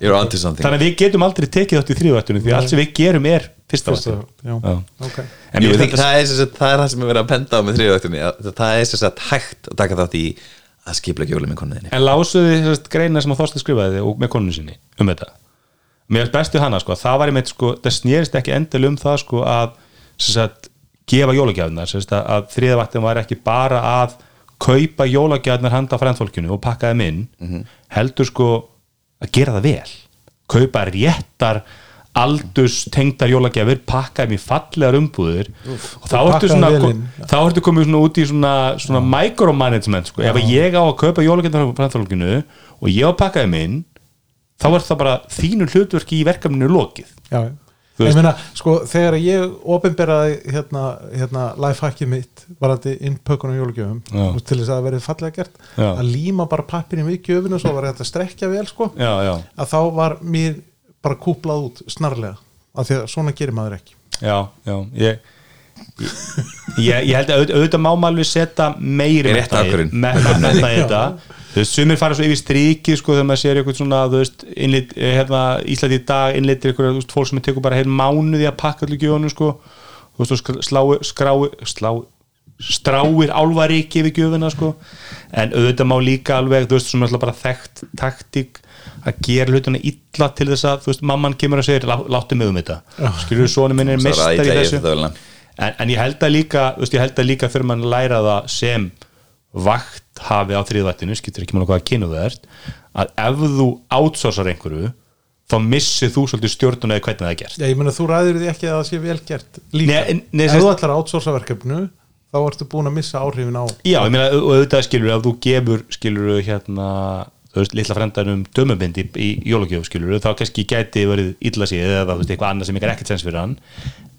já, þannig að við getum aldrei tekið þátt í þriða vaktinu því allt sem við gerum er fyrsta Fyrsta, vakti já. Já. ok. En Jú, mér það, það, er, sem sagt- það er það sem er verið að penda á með þriðvægtunni það er sem sagt hægt að taka þátt í að skipla kjóli með konuðinni En lásuði þessast greina sem að Þorstein skrifaði og með konunni sinni um þetta Mér er bestu hana sko, það var einmitt sko það snýrist ekki endal um það sko að sem sagt, gefa jólagjafinar sem sagt, að þriðavaktin var ekki bara að kaupa jólagjafinar handa frendfólkinu og pakka þeim inn heldur sko að gera það vel. Kaupa réttar aldurs tengdar jólagjafir pakka þeim í fallegar umbúðir og þá ertu svona inn. þá ertu komið svona út í svona, svona micromanagement sko. ef ég á að kaupa jólagjafir frendfólkinu og ég á að pakka þeim inn þá er það bara þínu hlutverki í verkefninu lokið. Já, ég meina, sko, þegar ég opinberaði hérna, hérna lifehackið mitt varandi innpökun og jólugjöfum til þess að það verið fallega gert Já. að líma bara pappirinn við gjöfinu og svo var þetta að strekja vel sko já, já, að þá var mér bara kúplað út snarlega af því að svona gerir maður ekki. Já, já ég, ég, ég held að auð- auðvitað má maður alveg setja meiri í þetta þú veist, sumir fara svo yfir strikið sko þegar maður sér eitthvað svona, þú veist, innlit, eh, hérna, Íslandi í dag innlitir eitthvað, þú veist, fólk sem tekur bara heil mánuði að pakka allir gjöfunum sko. Þú veist, og skr- slái, skrái slá, stráir álvaríki við gjöfuna sko, en auðvitað má líka alveg, þú veist, svona alltaf bara þekkt taktík að gera hlutina illa til þess að, þú veist, mamman kemur og segir "Lá- láttu mig um þetta, skilur þú svona minn er mestar í þessu. en, en ég held að líka þú veist, ég held að líka fyrir mann læra það sem vakt hafi á þriðvættinu skiptir ekki mála hvaða kynu það ert að ef þú outsourcar einhverju þá missir þú svolítið stjórnuna eða hvernig það er gert. Já, ég meina þú ræður því ekki að það sé vel gert líka, Nei, nei, ef þú ætlar að outsourca verkefnu þá ertu búin að missa áhrifin á Já, ég meina, og auðvitað skilur ef þú gefur, skilur hérna þú veist, litla frendanum dömubind í, í jólagjöf, skilur, þá kannski gæti verið illa séð eða þú veist, eitthvað annað sem ekki er ekkert sens fyrir hann,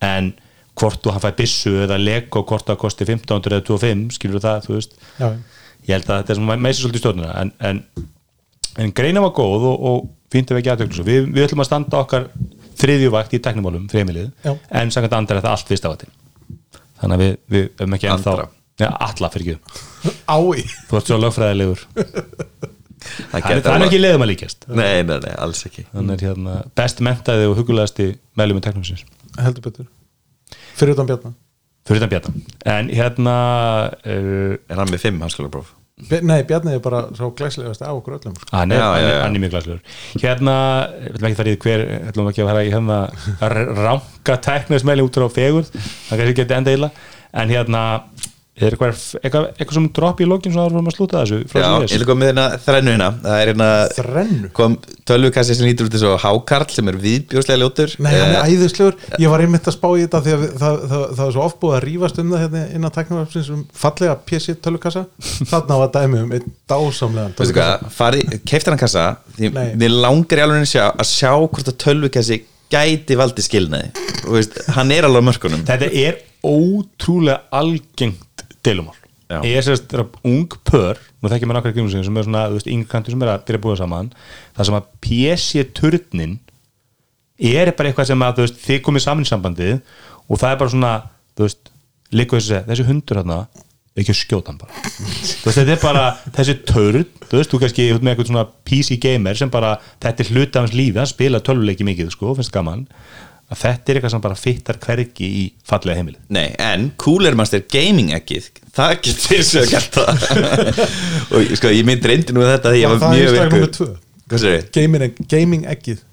en hvort þú hann fæ byssu eða lego hvort það kosti 1500 eða 25, skilur það, þú veist. Já, ég held að þetta er sem meðsir svolítið stjórnuna en, en, en greina var góð og, og fínt ef ekki aðtöklu við, við ætlum að standa okkar þriðjuvakt í teknimálum, fremilið, en samkvæmt andar er það allt fyrst ávættin þannig að við, við erum ekki ennþá Andra. ja, alla fyrir ekki, ái. Þú ert svo lögfræðilegur. Það er, alveg- ekki leiðum að líkjast. Nei, nei, nei, alls ekki. Er hérna best mentaði og hugulegasti meðlum í teknimisins heldur betur fyrir utan bjarna. Fyrir þetta bjarna. En hérna uh, er hann með fimm hanskólapróf Bj- Nei, Bjarni er bara svo glæslegast á okkur öllum sko. hann er, Já, hann já, já. hann er mjög glæslegur hérna, við ætlum ekki að fara í hver við ætlum ekki að fara í hérna ránka teknismæli út frá fegur það kannski geti enda illa. En hérna, er eitthvað, eitthvað, eitthvað sem dropp í lokin svo að við erum að slúta þessu frá já, sem ég koma með hérna þrennu hérna. Það er hérna kom tölvukassi sem lítur út þessu hákarl sem er viðbjóslega ljótur. Nei, hann Eh, er æðislegur, ég var einmitt að spá í þetta því að við- það, það, það er svo oft búið að rífast um það hérna innan tæknarvarpsins um fallega PC tölukassa þarna var dæmi um einn dásamlegan tölvukassa. Keiftir hann kassa? Því Nei. mér langar í alveg að sjá, að sjá hvort að tölvukassi gæti valdi skilnaði. Hann er alveg á mörkunum. Þetta er ótrúlega algengt deilumál. Ég er sérst ung pör nú þekkjum maður nokkar grímur sem er svona, yngkantur sem er að byrja að búa saman það sem að PC-turnin er bara eitthvað sem að veist, þið komið saman í sambandið og það er bara svona, veist þessi, þessi hundur hérna ekki skjóta hann bara. Veist, þetta er bara þessi törn, þú veist, þú kannski með eitthvað svona PC gamer sem bara þetta er hluti af hans lífi, hann spila tölvuleiki mikið sko, finnst gaman, að þetta er eitthvað sem bara fittar hvergi í fallega heimilið. Nei, en Cooler Master Gaming ekkið það getur og að gert það. Og sko, ég mynd reyndi nú þetta því ég Var var það mjög einstaklega númer tvö? Gaming, eggið.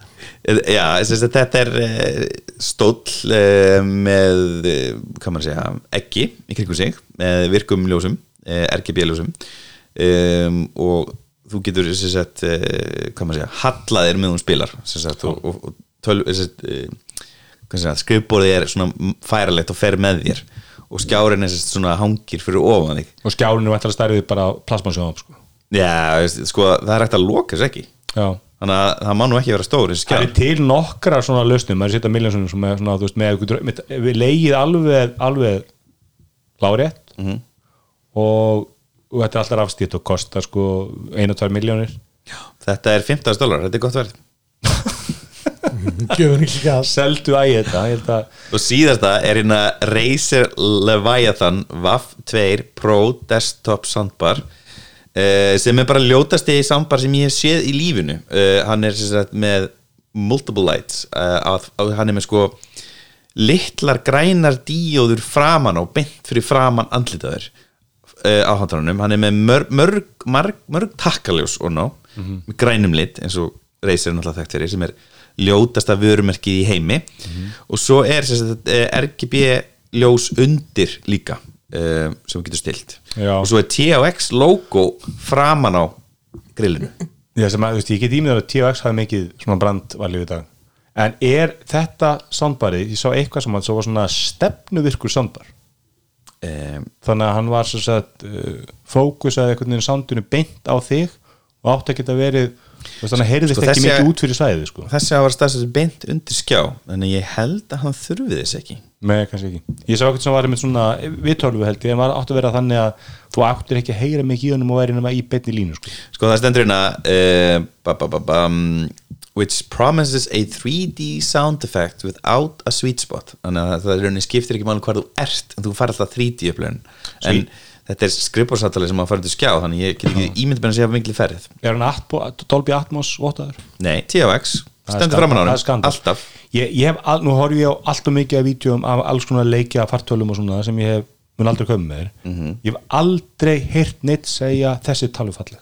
Já, að þetta er uh, stóll uh, með uh, hvað maður að segja, eggi í kringum sig, með virkum ljósum RGB ljósum. Um, og þú getur hvað maður að segja, hallaðir með hún spilar sem sagt, og, og, og töl, skrifborðið er svona færalegt og fer með þér og skjárin er svona hangir fyrir ofan þig. Og skjárinu vantar að stærðið bara plasmasjóðum sko. Já, sko, það er hægt að loka þess ekki. Já. Þannig að það má nú ekki vera stór þessi Það er til nokkra svona lausnum maður setja miljónsunum sem er svona, þú veist, með, með, við leigið alveg, alveg lárétt. Mhm. og, og þetta er alltaf afstýtt og kostar sko einu og tvær miljónir Þetta er 15 dólar, þetta er gott verð seldu ægi þetta, Og síðasta er hérna Razer Leviathan WAF 2 Pro Desktop Soundbar uh, sem er bara ljótasti soundbar sem ég hef séð í lífinu. Uh, hann er sem sagt með multiple lights uh, að, að hann er með sko litlar grænar díóður framan og beint fyrir framan andlitaður uh, á handránum, hann er með mörg, mörg, mörg, mörg takkaljós og ná, með grænum lit eins og Razer er náttúrulega þekkt fyrir sem er ljótasta vörumerkið í heimi. Og svo er sagt, eh, RGB ljós undir líka uh, sem getur stilt Já. og svo er THX logo framan á grillinu. Já, sem að, þú veist, ég get ímyndað að THX hafi mikið svona brandvalju í dag. En er þetta soundbarið, ég sá eitthvað sem að svo var svona stefnuvirkur soundbar. Um, þannig að hann var svo sagt uh, fókusaði einhvern veginn soundinu beint á þig og átti að geta verið veist, þannig heyrðist Sko, ekki mikið út fyrir svæðið sko. þessi að var stafsett beint undir skjá þannig ég held að hann þurfi þess ekki. Með kannski ekki. Ég sá eitthvað sem var með svona viðtölvu held ég en var átti að vera þannig að þú áttir ekki að heyra mikið í honum og væri nema í beinni línu sko. sko það stendur hérna uh, which promises a 3D sound effect without a sweet spot. Þannig að það er skiptir ekki máli hvað þú ert en þú fær alltaf 3D upplöðun en þetta er skrifbórsattali sem að fara til skjá þannig ég get ekki ímynd með að segja mikil ferð. Er hann Atmo, Dolby Atmos vottaður? nei, er stendur framan á hann alltaf. Ég, ég hef, nú horf ég á allt og mikið af vídjum af alls konar leikja, fartölum og svona sem ég hef, mun aldrei köfum með þér Mhm. ég hef aldrei heyrt neitt segja þessi talu falleg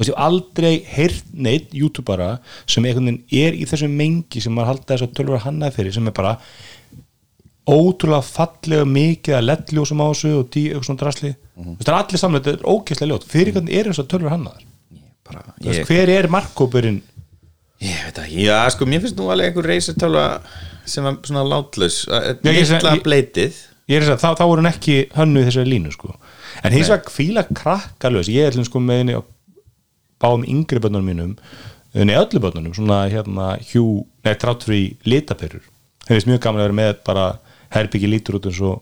Þú veist, ég hef aldrei heyrt neitt youtubera sem er í þessu mengi sem maður halda þess að tölvara hannaði fyrir sem er bara ótrúlega fallega mikið að ledljósum á þessu og tí, eitthvað svona drasli. Mhm. það er allir samlega, þetta er ógeðslega ljót fyrir hvernig er þess að tölvara hannaðar? Ég, hver er markkópurinn ég veit ekki, já sko mér finnst nú alveg einhver reysartölu sem var svona látlaus litla bleitið. ég er þess að þá, þá voru hann ekki hönnu í þessari línu sko. en hins vegar fíla krakkalös ég er til sko með henni báðum yngri börnunum mínum nei öllu börnunum, svona hérna hjú, nei trátt fyrir litaperur. Það finnst mjög gaman að vera með bara herbyggi lítur út eins og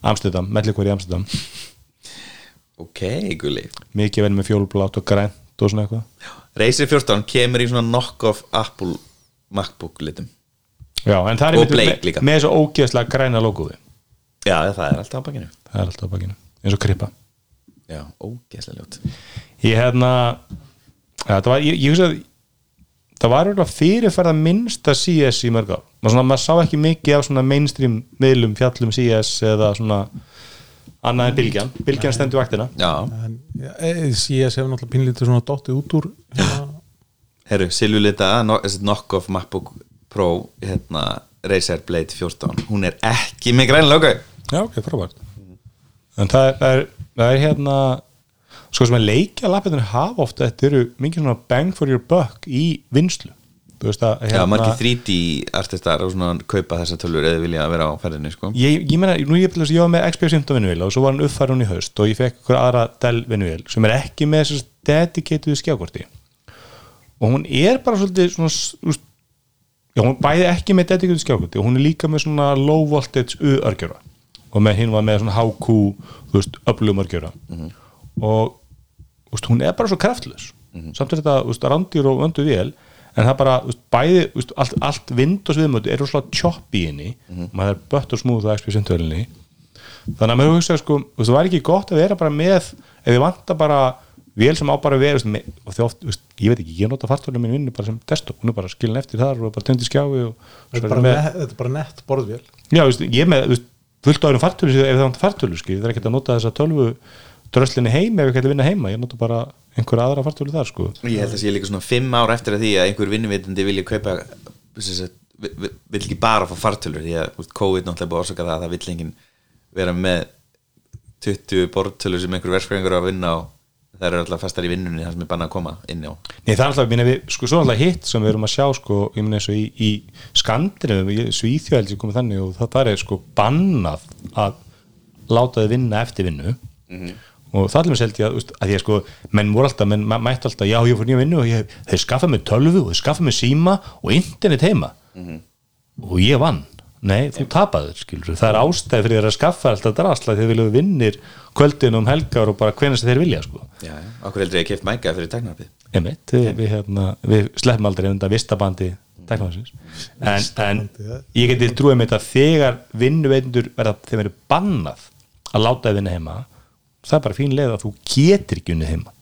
Amsterdam, mellikvar í Amsterdam. Ok, gulli. Mikið verið með fjólublátt og grænt og svona eitthvað. Razer 14 kemur í svona knock-off Apple MacBook litum. Já, en það er Og bleik með, líka. með þessu ógeðslega græna logoði já, það er alltaf á bakinu. Það er alltaf á bakinu, eins og krippa. Já, ógeðslega ljót ég hérna ja, var, ég, ég það var eitthvað fyrirferða minnsta CS í mörg ár. Maður, svona, maður sá ekki mikið af svona mainstream miðlum fjallum CS eða svona annað en Bilgjan Bilgjan stendur vaktina. Eh, CS hefur náttúrulega pínlítið svona dottið út úr hérna, herru, Silvulita knock-off MacBook Pro hérna, Razer Blade 14 hún er ekki með græn logo. Já ok, frábært. En það er, það er, það er hérna sko sem að leikja lappetinu hafa ofta þetta eru mikið svona bang for your buck í vinslu að já, margir 3D artistar og svona kaupa þessar tölur eða vilja vera á ferðinni sko. ég, ég meina, nú ég, ég var með XP 15 vinnuvél og svo var hann uppfæra hún í haust og ég fekk ykkur aðra Dell vinnuvél sem er ekki með þessast dedicated skjákorti. Og hún er bara svolítið svona, úst, já, hún bæði ekki með dedicated skjákorti og hún er líka með svona low voltage U-örgjöra og með hinn var með svona HQ þú veist, öflugum örgjöra og úst, hún er bara svo kraftlös. Samt er þetta úst, randir og vöndu vél en það bara, úst, bæði, úst, allt, allt vind og sviðmötu er rosalega choppy inni. Og maður er bött og smúð á XP sintölinni þannig að maður hugsa sko, það var ekki gott að vera bara með ef þið vantar bara vél sem á bara að vera og því oft, ég veit ekki, ég nota fartólum mínu vinnu bara sem desktop, hún er bara skilin eftir þar og bara töndi skjái og þetta, er bara nett borðvél. Já, ég með fullt á öðrum fartölu ef það vantar fartölu, skil, það er ekki að nota þessa tölvu dröslinni heima ef ég ætla að vinna heima. Ég nota bara einhverja aðra fartölu þar, sko. Ég held að sé líka svona 5 ár eftir að því að einhver vinnuvitandi vilja kaupa sem sagt, vi- vi- vill ekki bara fá fartölur því að COVID náttúrulega búið orsaka það að það vill enginn vera með 20 bortölur sem einhver verskræðingur á að vinna á. Það eru alltaf fastar í vinnunni það sem er banna að koma inn á. Nei, það er alltaf, minna, við, sko, svo alltaf hitt sem við erum að sjá, sko, ég minna eins og í, í Skandinavum, Svíþjóðeldi sem komið þannig og það, er sko bannað að láta þið vinna eftir vinnu og það er mér seldi að, að ég sko menn voru alltaf, menn mættu alltaf já ég fór nýja vinnu og ég, þeir skaffa mig tölvu og þeir skaffa mig síma og internet heima. Og ég vann. Nei, þú tapaður, skilur það er ástæð fyrir þér að skaffa alltaf drasla þegar vilju vinnir kvöldin um helgar og bara hvernig þeir vilja sko. Já, já, okkur heldur ég að keft mæka fyrir teknarpið Einmitt, við, við, hérna, við sleppum aldrei undan vistabandi teknóðsins en, en ég geti trúið með þetta þegar vinnuveitundur verða þeim eru bannað að láta þið vinna heima það er bara fín leið að þú getur ekki unnið heima.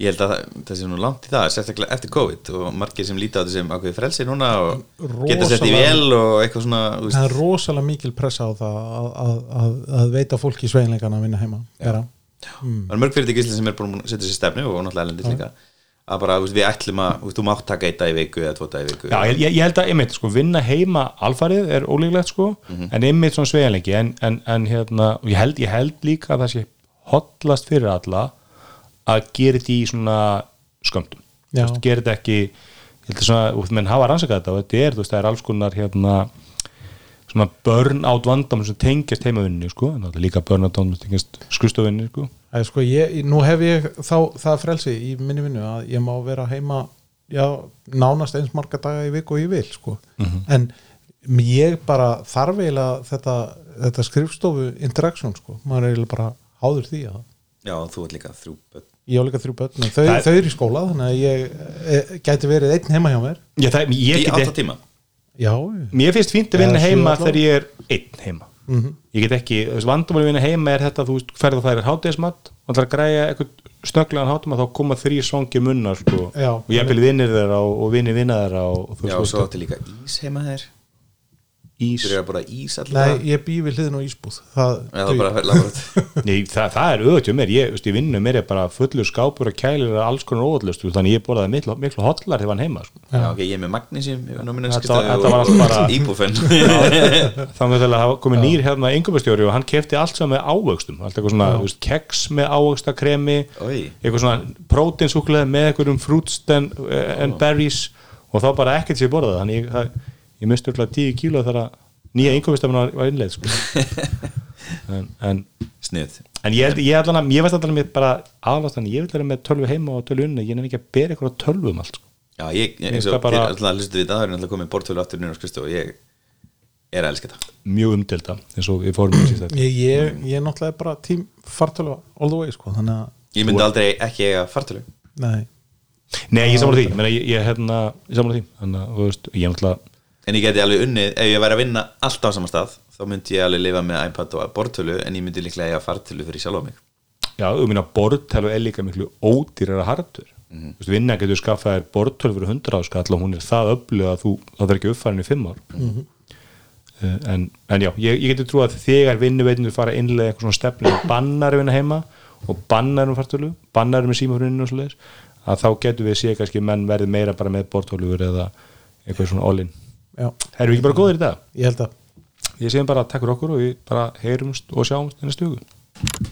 Ég held að það, það sé nú langt í það sérstaklega eftir COVID og margir sem líta á þetta sem ákveði frelsi núna? og geta sett í vel og eitthvað svona veist, það er rosalega mikil pressa á það að, að, að, að veita fólki sveinleikana að vinna heima Vera. það er mörg fyrirtæki í Ísland sem er búin að setja sér stefnu og náttúrulega elendis líka að bara veist, við ætlum að, veist, þú mátt taka eitt dag í viku eða tvo dag í viku Já, ég, ég held að einmitt, sko, vinna heima alfarið er ólíklegt sko, en einmitt svona sveigjanleiki en, en, en hérna, ég held, ég held líka að það sé hotlast fyrir alla að gera þetta í svona veist, gera þetta ekki ég held að svona, menn hafa rannsakað þetta og þetta er, þú veist, það er alls konar hérna svona burn-out vandam sem tengjast heimavinni, sko, en það er líka burn-out vandam sem tengjast skristofinni, sko. Æ, sko, ég, nú hef ég þá það frelsi í minni vinnu að ég má vera heima já, nánast eins marga daga í viku og ég vil sko. en ég bara þarf eiginlega þetta, þetta skrifstofu interaktion sko. maður er eiginlega bara háður því að Já, þú ert líka þrjú börn. Ég á líka þrjú börn þau, er- þau eru í skóla þannig að ég e, gæti verið einn heima hjá mér. Já, það, ég í átta tíma? Já, mér finnst fínt að vinna sjö heima þegar ég er einn heima. Ég get ekki, þú veist, vandamáli vinna heima er þetta, þú veist, ferð og færir hátegismat og það er að græja eitthvað snögglegan hátum að þá koma þrý svangi munnar sko, Já. og ég vil vinnir þeirra og, og vinni vinna þeirra og, og þú Já, og svo áttu líka ís heima þér ís. Þú að bara ís nei, allir ég bý við hliðin á ísbúð. Það, það er bara Nei, það, það er auðvitað mér, ég, veist, ég vinnu mér er bara fullur skápur og kælir og alls konar óvallust, þannig ég borðaði miklu, miklu hotlar þegar hann heima, sko. Já, ok, ég er með magnesium ég er nú minna Þetta var- þetta var allt bara- Íbúfen þannig að það komið nýr hérna yngumastjóri og hann kefti allt saman með ávöxtum allt eitthvað svona, veist, keks með ávöxtakremi eitthvað svona prótinsúkulega með eitthvað fruits and, berries og þá bara ekkert sér borðað þannig ég, það, ég misti alltaf 10 kíló þegar að nýja yngumastjóri var, var innleið sko. en, en, Snið en ég, ég, að- ég veist alltaf mér bara aðlast þannig, ég vil vera með tölvu heima og tölvu unni, ég nefnir ekki að bera eitthvað tölvu um allt sko. Já, ég, ég Mér eins finnst og það alltaf við það er alltaf komið bortölu aftur og ég er að elska þetta. Mjög umdelda eins og við fórum ég, ég, ég er náttúrulega bara tím fartölu all the way sko, þannig að Ég myndi aldrei ekki eiga fartölu nei, Nei, ég samla því, ég, ég, ég, hérna, ég samla því. Að, ég er náttúrulega En ég geti alveg unnið, ef ég væri að vinna alltaf á sama stað þá myndi ég alveg lifa með iPad og bortölu en ég myndi líklega eiga fartölu fyrir sjálf á mig. Já, þú minna bortölu er líka miklu ódýrara hardware mm -hmm. vinna getur skaffað þér bortölu fyrir 100 áskall og hún er það öflug að þú, það er ekki uppfærin í 5 ár. Mm en, en já, ég, ég getur trú að þegar vinnuveitindur fara að innlega eitthvað svona stefnu bannar vinna heima og bannar um fartölu, bannar með símafruninu að þá getur við séð kannski menn verið meira bara með bortölur eða eitthvað svona all-in Erum við ekki bara góðir í dag? ég held að. Ég segjum bara takk fyrir okkur og við bara heyrumst og sjáumst í næstu hugu